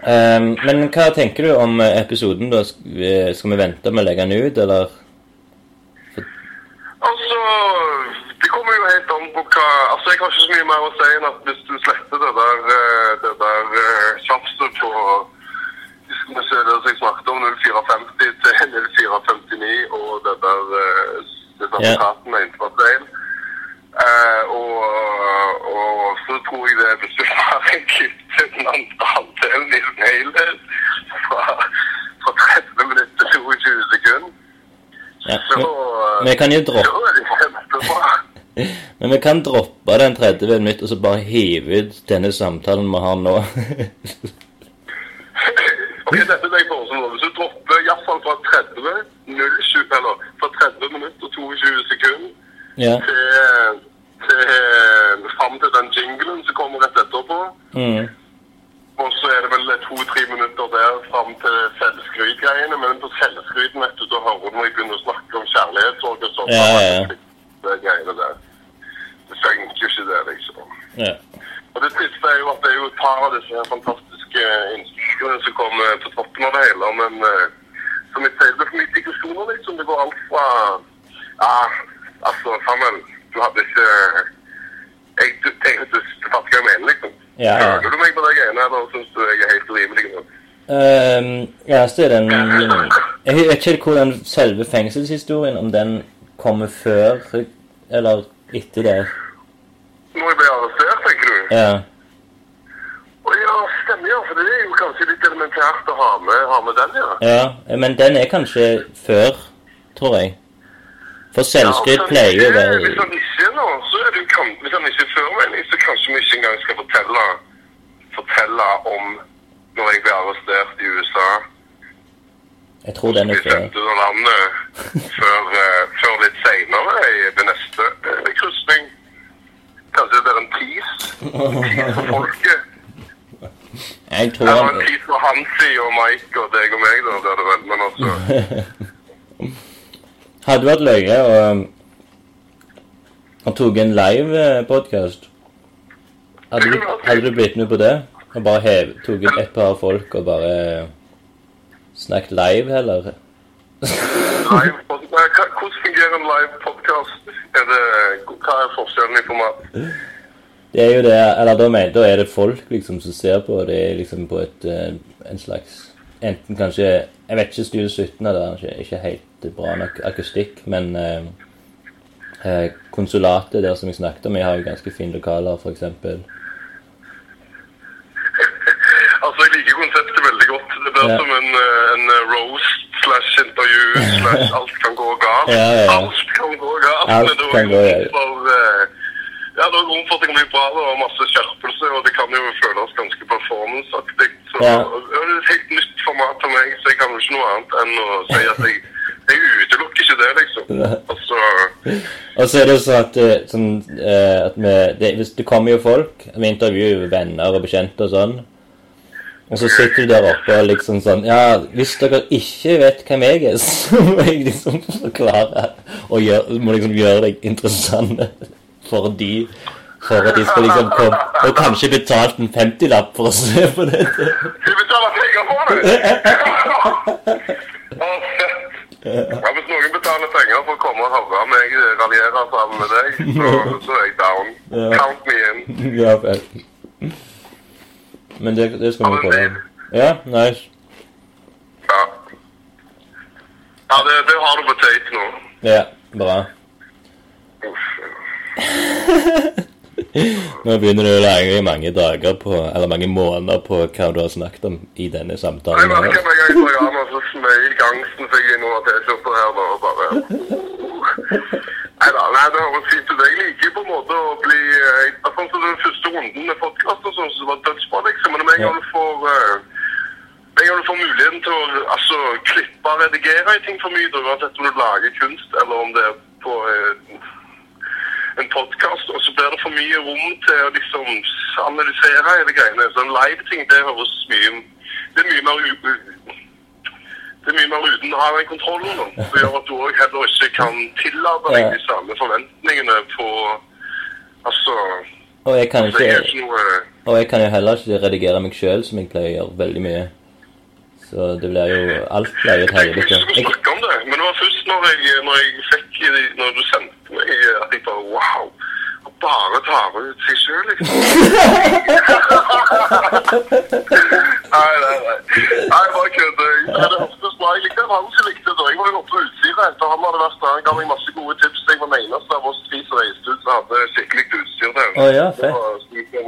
Ehm, men hva tenker du om eh, episoden, da? Skal vi vente med å legge den ut, eller? Altså, det kommer jo helt an på hva Altså, jeg har ikke så mye mer å si enn at hvis du sletter det der, eh, det der eh, tjafset på Skal se det som jeg snakket om, 0450 til 0459, og det der eh, det der Ja. praten med. Eh, og, og så tror jeg det hvis du den andre i mailen fra, fra 30 minutter til 22 sekunder, Ja. så Men vi kan jo droppe det. Men vi kan droppe den 30 minutter og så bare hive ut denne samtalen vi har nå. ok, dette er det jeg foreslår. Hvis du dropper i hvert fall fra 30, 07, eller fra 30 minutter og 22 sekunder ja. til, til fram til den jinglen som kommer rett etterpå, Mm. Og så er det vel to-tre minutter der fram til selvskrytgreiene, men på selvskryten, vet du, da hører du når jeg begynner å snakke om kjærlighetssorg og sånn. Ja, ja, ja. Det greiene der. Det funker jo ikke det, liksom. ja. Og det triste er jo at det er jo et par av disse fantastiske innspillene som kommer på toppen av det hele, men eh, som jeg sier, det er for mye digresjoner, liksom. Det går alt fra Ja, altså, Samuel, du hadde ikke jeg, tenkte jeg, fatter hva jeg mener, liksom. Ja, ja. Hører du meg på de greiene, eller syns du jeg er helt urimelig nå? Ehm, ja, så er den Jeg vet ikke hvordan selve fengselshistorien, om den kommer før eller etter det. Når jeg ble arrestert, tenker du? Ja. Å ja, stemmer, ja. For det er jo kanskje litt elementært å ha med, ha med den, ja. ja. Men den er kanskje før, tror jeg. For selvskryt altså, pleier jo være Hvis han ikke er nå, så er det jo kan, Hvis han ikke er mening, så kanskje vi ikke engang skal fortelle, fortelle om når jeg ble arrestert i USA. Jeg tror den er før. av landet før, uh, før litt seinere ved neste uh, krysning. Kanskje det blir en tease. Tease for folket. Jeg tror Det var en han tease for Hansi og Mike og deg og meg, da, blir det vel. Men altså Hadde vært løye å å tok en live podkast. Hadde, du- hadde du blitt med på det? Og bare hev, tok inn et par folk og bare snakket live, heller? live, Hvordan fungerer en live podkast? Hva er forskjellen i format? Det er jo det, eller da, da er det folk liksom som ser på, det er liksom på et, eh, en slags Enten kanskje Jeg vet ikke Studio 17 er ikke, ikke helt bra nok akustikk, men eh, eh, konsulatet der som jeg snakket om, jeg har jo ganske fine lokaler, eksempel. Altså, jeg liker konseptet veldig godt. Det blir Ja. som en, eh, en eh, roast slash intervju slash alt kan gå galt. Ja, ja. Alt kan gå galt. Alt men det kan jo gå galt. For, eh, Ja, det var god at det kan bli bra Det var masse skjerpelse, og det kan jo føles ganske performanceaktig. Så Ja. det er et helt nytt format for meg, så jeg kan jo ikke noe annet enn å si at jeg, jeg utelukker ikke det, liksom. Altså, Og så er det jo sånn at, eh, sånn, eh, at vi, det, hvis det kommer jo folk, vi intervjuer venner og bekjente og sånn, og så sitter du der oppe og liksom sånn Ja, hvis dere ikke vet hvem jeg er, så må jeg liksom forklare og gjør, må liksom gjøre deg interessant for de for at de skal liksom komme Og kanskje betalt en 50-lapp for å se på dette. De betaler penger for det! Å, fett. Ja, hvis noen betaler penger for å komme og høre meg raljere sammen med deg, så, så er jeg down. Ja. Count me in. Ja, fett. Men det, det skal vi prøve. Ja, nice. Ja. Ja, det, det har du på tape nå. Ja, bra. Uff. Nå begynner du å legge mange dager på, eller mange måneder på hva du har snakket om i denne Jeg samtalen. merker her. meg en gang i dag, så smøy gangsten seg inn over T-skjorta her nå, og bare Neida, nei, det høres fint ut. Jeg liker på en måte å bli Sånn som den første runden med podkast og sånn, så var dødsbra, liksom. Men med en gang du får eh, en gang du får muligheten til å altså, klippe og redigere i ting for mye, uansett om du lager kunst eller om det er på eh, en podkast, og så blir det for mye rom til å liksom analysere hele greiene. Så en live-ting, det høres mye Det er mye mer u... Det er mye mer uten å ha den kontrollen. da. Det gjør at du òg heller ikke kan tillate deg de samme forventningene på Altså Og jeg kan er ikke, og jeg kan jo heller ikke redigere meg sjøl, som jeg pleier å gjøre veldig mye. Så det blir jo Alt blir jo et Jeg helvete. ikke vi skulle Jeg, snakke om det, men det var først når jeg, når jeg fikk Når du sendte meg, at jeg bare Wow! Og bare tar ut seg sjøl, liksom. nei, nei, nei. Nei, bare kødder. Det hørtes bra Jeg likte han som likte det. Jeg var jo oppe på Utsira etter han hadde vært der. Han ga meg masse gode tips. Jeg var den eneste av oss tre som reiste ut som hadde skikkelig utstyr der. Oh, ja, Det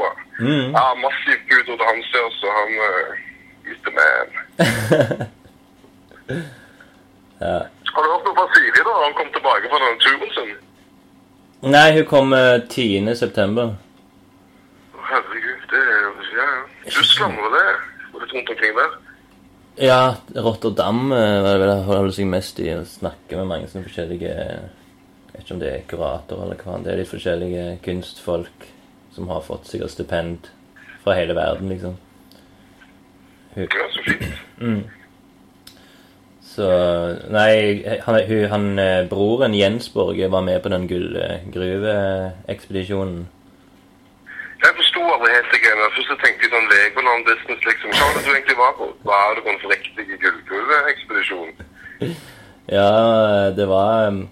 var. Mm. Ja, massivt gud til han ser, så han uh, is the man. ja. Har du hørt noe fra Siri da? Han kom tilbake fra den turen sin. Nei, hun kom uh, 10. september. Å, Herregud, det er jo ja, ja. Tyskland, var det? Var det rundt omkring der? Ja, Rotterdam eh, var det vel holder seg mest i å snakke med mange sånne forskjellige Jeg vet ikke om det er kuratorer eller hva. Det er litt forskjellige kunstfolk som har fått sikkert stipend fra hele verden, liksom. Hun, Ja, så fint. Så Nei, han, hun, han eh, broren Jens Borge var med på den gullgruveekspedisjonen. Jeg forsto aldri helt det greiene. Først så tenkte jeg sånn Legoland business, liksom. Hva var det du egentlig var på? Var det på en riktig gullgruveekspedisjon? Ja, det var um,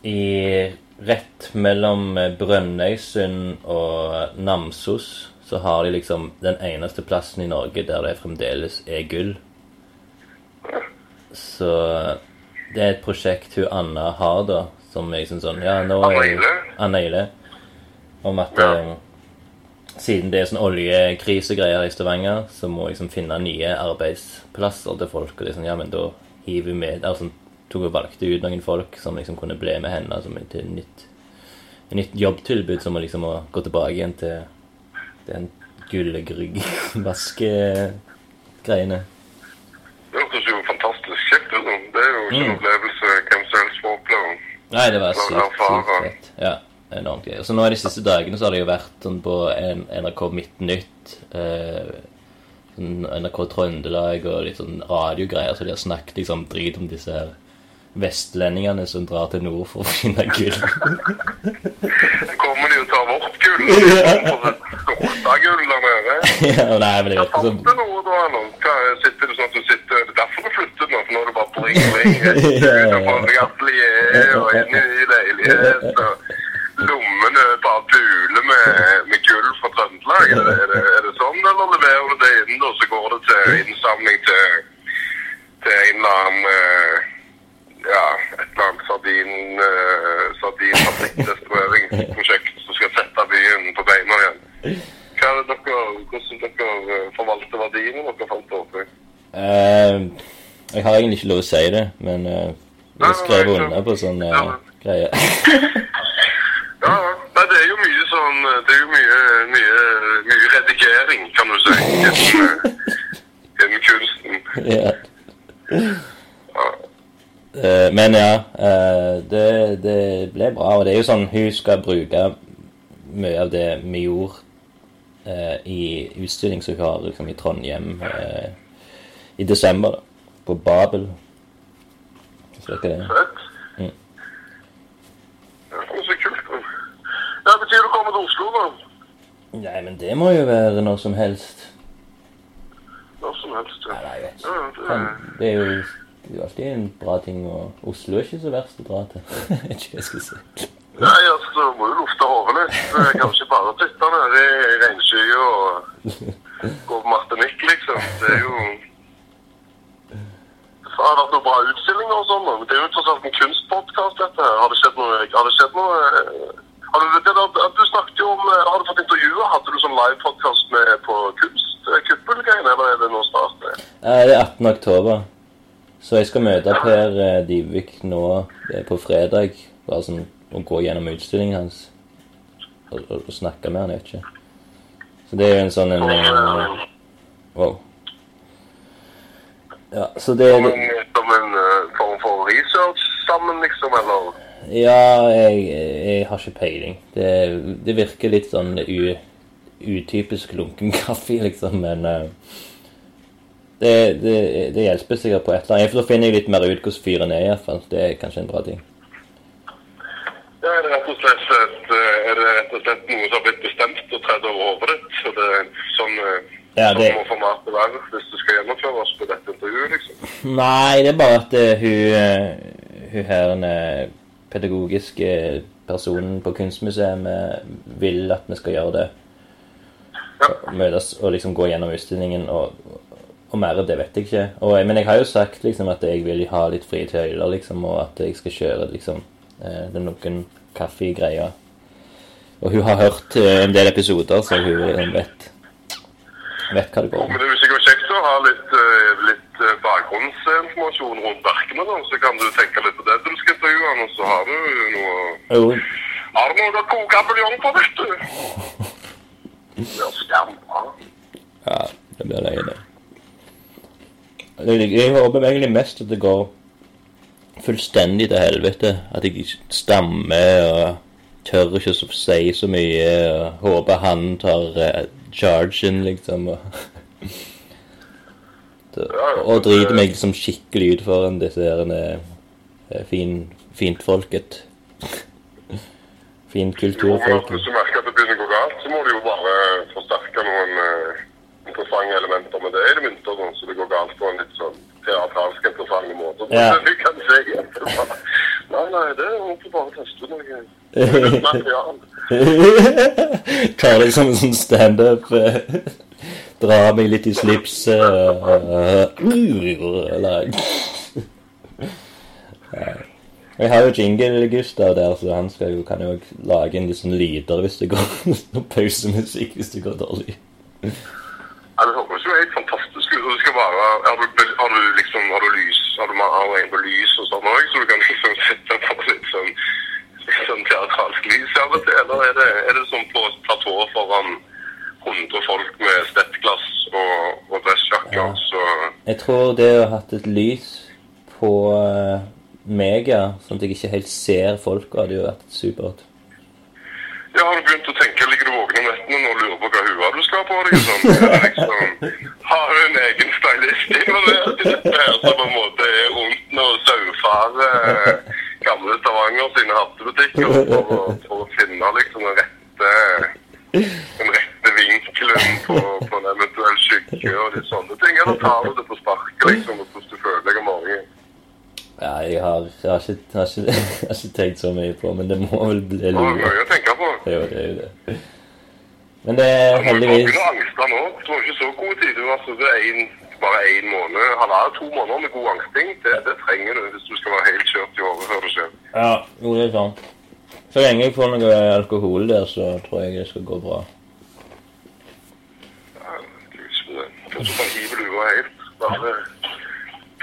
I Rett mellom eh, Brønnøysund og Namsos så har de liksom den eneste plassen i Norge der det fremdeles er gull. Så det er et prosjekt hun Anna har, da, som er liksom sånn Ja, nå er jeg... Anna Ile. Om at Ja. eh, siden det er sånn oljekrisegreier i Stavanger, så må liksom finne nye arbeidsplasser til folk. Og liksom, ja, men da hiver vi med altså, tok og valgte ut noen folk som liksom kunne bli med henne som til et nytt, nytt jobbtilbud, som å liksom å gå tilbake igjen til den gullegrygg-vaskegreiene. Det hørtes jo fantastisk kjekt ut. Det er jo ikke en Mm. opplevelse hvem som helst får oppleve. Nei, det var sykt, sykt fett. Ja, enormt gøy. Og så nå de siste dagene så har det jo vært sånn på en- NRK Midtnytt, eh, sånn NRK Trøndelag og litt sånn radiogreier, så de har snakket liksom drit om disse her vestlendingene som drar til nord for å finne gull. Vårt gull? Der nede? ja, nei, men det Hva sånn. fant du noe da, eller? Hva, sitter du sånn at du sitter Det er derfor du flyttet nå, for nå er det bare bling, bling. Utenfor deg atelier og inn i leilighet, og lommene bare buler med, med gull fra Trøndelag. Er er, det, er det sånn, eller leverer du det inn, og så går det til innsamling til, til en eller annen eh, ja, et eller annet sardin, uh, sardinfabrikkdestrueringsprosjekt som skal sette byen på beina igjen. Hva er det dere, hvordan dere eh, forvalter verdiene dere fant opp i? Uh, Jeg har egentlig ikke lov å si det, men uh, jeg skrev under på sånn uh, Ja, greie. Ja. Nei, det er jo mye sånn Det er jo mye, mye, mye redigering, kan du si, innen kunsten. ja. Ja. Uh, men ja, uh, det, det ble bra. Og det er jo sånn hun skal bruke mye av det vi gjorde eh, i utstilling som vi har liksom, i Trondheim eh, i desember, da, på Babel. Så det er det. Fett. Mm. Ja, det er så kult. da. Ja, Betyr å komme til Oslo, da? Nei, men det må jo være når som helst. Når som helst. Ja. nei, jeg vet Ja, det er... Det er jo det er alltid en bra ting, og Oslo er ikke så verst å dra til. Ikke jeg skal si. Nei, altså, du må jo lufte hodet litt. Det er Kanskje bare sitte nede i regnskyer og gå på Martinique, liksom. Det er jo Det har vært noen bra utstillinger og sånn, men det er jo tross alt en kunstpodkast, dette her. Har det skjedd noe Har det skjedd noe eh, har du, det, der- du snakket jo om eh, Har du fått intervjuer? Hadde du sånn livepodkast med på kunst? eh, eller er det nå snart? Det er 18. oktober. Så jeg skal møte Per Divik nå på fredag. Bare sånn å gå gjennom utstillingen hans. Og, og, og snakke med han, jeg vet ikke. Så det er jo en sånn en uh, Wow. Ja, så det, det som en eh, form for research sammen, liksom, eller? Ja, jeg, jeg har ikke peiling. Det, det virker litt sånn u, utypisk lunken kaffe, liksom, men uh, det, det, det hjelper sikkert på et eller annet. For da finner jeg litt mer ut hvordan fyren er, iallfall. Det er kanskje en bra ting. Ja, er det rett og slett, et, eh, er rett og slett noe som har blitt bestemt og tredd over hodet ditt? Så det er sånn, eh, Ja, sånn det- må formatet være hvis du skal gjennomføre oss på dette intervjuet, liksom? Nei, det er bare at uh, hun, hun her den pedagogiske personen på Kunstmuseet vil at vi skal gjøre det. Ja. Møtes og liksom gå gjennom utstillingen og, og mer det vet jeg ikke. Og, men jeg har jo sagt liksom at jeg vil ha litt frie tøyler, liksom, og at jeg skal kjøre liksom det er noen kaffegreier. Og hun har hørt eh, en del episoder, så hun eh, vet, vet hva det går om. Men det er jo sikkert kjekt å ha litt, eh, litt eh, bakgrunnsinformasjon rundt verkene, da. Så kan du tenke litt på det du skal intervjue han, og så har du noe Jo, Har du noe å koke buljong på, vet du? Det. Ja, det blir løye, det. Jeg håper egentlig mest at det går fullstendig til helvete. At jeg stammer og tør ikke å si så mye. Og håper han tar uh, chargen, liksom. Og, og driter meg liksom skikkelig ut foran disse her eh, fin, fintfolket. Fint kulturfolket. Hvis du merker at det begynner å gå galt, så må du jo bare forsterke noen uh, interessante elementer med det i det minste, sånn, så det går galt på en litt sånn teatralsk interessant måte. Ja. Så Du kan se etterpå. Nei, nei, det ikke bare å teste noe. Tar det som en sånn standup. Dra Drar meg litt i slipset og Eller Jeg har jo Jingle-Gustav der, så han skal jo, kan jo lage en litt sånn lyder hvis det går pausemusikk hvis det går dårlig. Ja, det høres jo helt fantastisk ut. Det skal være, har, du, lys, har du, har en på lys og sånn òg, så du kan liksom sette på litt sånn, litt sånn teatralsk lys av og til, eller er det, er det sånn på platå foran 100 folk med stettglass og, og dressjakker, Ja. så... Jeg tror det å ha hatt et lys på mega, sånn at jeg ikke helt ser folka, hadde jo vært supert. Ja, har begynt å tenke, ligger du våken om nettene og lurer på hva hua du skal ha på deg sånn? Liksom, har du en egen stylist involvert i dette her, som på en måte er rundt og saufare gamle Stavanger sine hattebutikker for, for å finne liksom den rette, den rette vinkelen på, på en eventuell skygge og de sånne ting? Eller tar du det på sparket liksom, hvordan du føler deg om? Ja, jeg har, jeg har, ikke, har ikke, jeg har ikke tenkt så mye på, men det må vel bli Det er lurt. mye å tenke på. Jo det. er jo det. Men det er heldigvis... Du må ikke angste nå. Du har ikke så god tid. Du har sittet bare én måned, halvannen, to måneder med god angsting. Det, det trenger du hvis du skal være helt kjørt i hodet før det skjer. Ja, jo, det er sant. Så lenge jeg får noe alkohol der, så tror jeg det skal gå bra. Ja, Gud, så bare hiver lua helt. Bare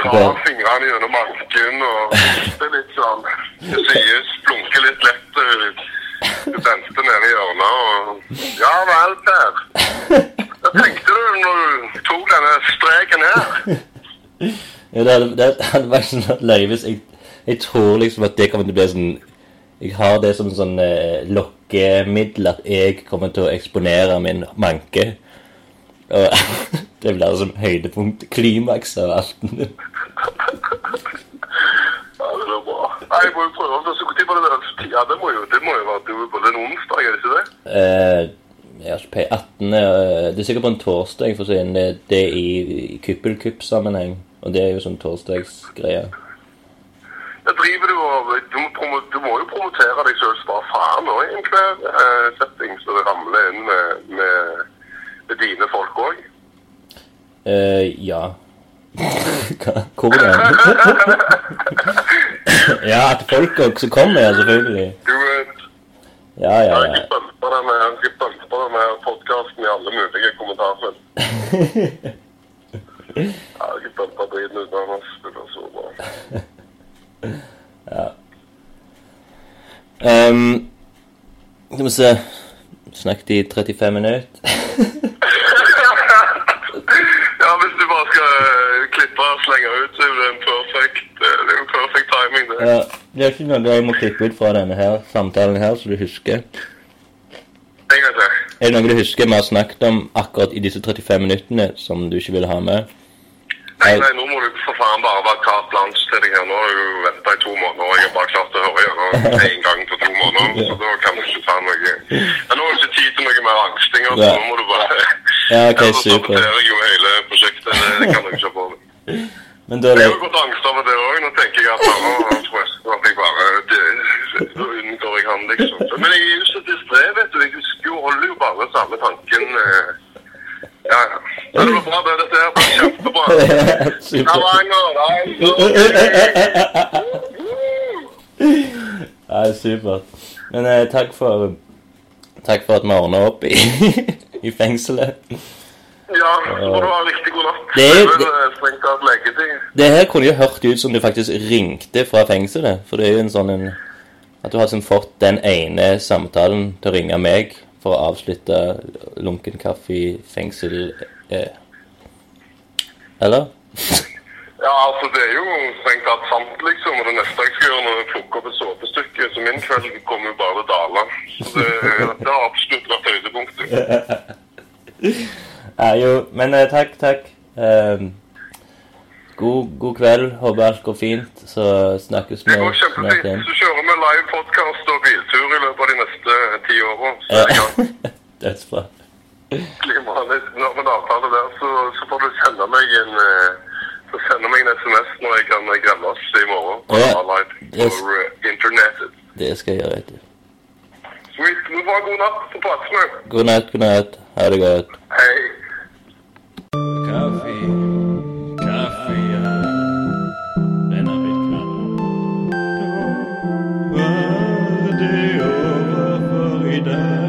Drar fingrene gjennom masken og hoster litt sånn. Sies, blunker litt lett eh, ut venstre nede i hjørnet og Ja vel, Per. Hva tenkte du når du tok denne streken her? Ja, det, hadde, det hadde vært sånn løye hvis jeg, jeg tror liksom at det kommer til å bli sånn Jeg har det som sånn eh, lokkemiddel at jeg kommer til å eksponere min manke. Og det blir som høydepunkt, klimaks av aften. Ja, det er bra. Nei, jeg må jo prøve. Så Når var det der? Ja, det må jo, det må jo være var en onsdag, er det ikke det? Eh, jeg har ikke peiling. 18. eh, Det er sikkert på en torsdag, for å si det. Det, er i, kuppel-kupp-sammenheng. Og det er jo sånn torsdagsgreie. Ja, driver du og du må, du må jo promotere deg selv Spare bare faen nå i enhver eh, setting, så det ramler inn med, med, med dine folk òg. Eh, ja. Hva- det? ja, at folk også kommer, ja, selvfølgelig. Du Ja, ja, ja. jeg ikke bømpa deg med podkasten i alle mulige kommentarfelt. Jeg har ikke driten ut av oss. Det blir så bra. Um, skal vi se Snakket i 35 minutter. Ja, hvis du bare skal eh, klippe og slenge ut, så er det en perfect, eh, det jo perfect timing, det. Ja, det er ikke noe du må klippe ut fra denne her samtalen her, så du husker. En gang til. Er det noe du husker vi har snakket om akkurat i disse 35 minuttene som du ikke ville ha med? Nei, nei, nå må du for faen bare være til deg her. Nå har jeg venta i to måneder, og jeg har bare klart å høre gjennom én gang på to måneder. Så da kan du ikke ta noe ja, Nå er det ikke tid til noe mer angsting, så nå må du bare Ja, ok, super. jeg jo hele prosjektet. Det, det kan du ikke ha på meg. Men da Jeg har jo gått angst over det òg. Nå tenker jeg at nå tror jeg at jeg bare det, Da unngår jeg han, liksom. Men jeg er jo så distré, vet du. Jeg husker jo, holder jo bare samme tanken. eh. Ja, ja. Ja, Det blir bra, det. Dette her blir kjempebra. Super. know. nei. Ja, supert. Men eh, takk for Takk for at vi ordna opp i, i fengselet. Ja, så må du ha riktig god natt. Det Det eh. Det her kunne jo hørt ut som du faktisk ringte fra fengselet. For det er jo en sånn en At du har liksom fått den ene samtalen til å ringe meg for å avslutte lunken kaffe i fengsel eh. Eller? Ja, altså det er jo strengt tatt sant, liksom. Og det neste jeg skal gjøre når jeg plukker opp et såpestykke, så min kveld kommer jo bare til å dale. Så det, det har absolutt vært høydepunktet. Ja, jo, men eh, takk, takk. Ehm, god, god kveld. Håper alt går fint. Så snakkes vi Det går kjempefint. Så kjører vi live podcast og biltur i løpet av de neste ti. Ja. Dødsbra det, skal jeg gjøre. Etter. Sweet. Du får ha god natt. Så prates. God natt, god natt. Ha det godt. Hei. Kaffe. Kaffe, ja. Denne er blitt knapp. Nå er det over for i dag.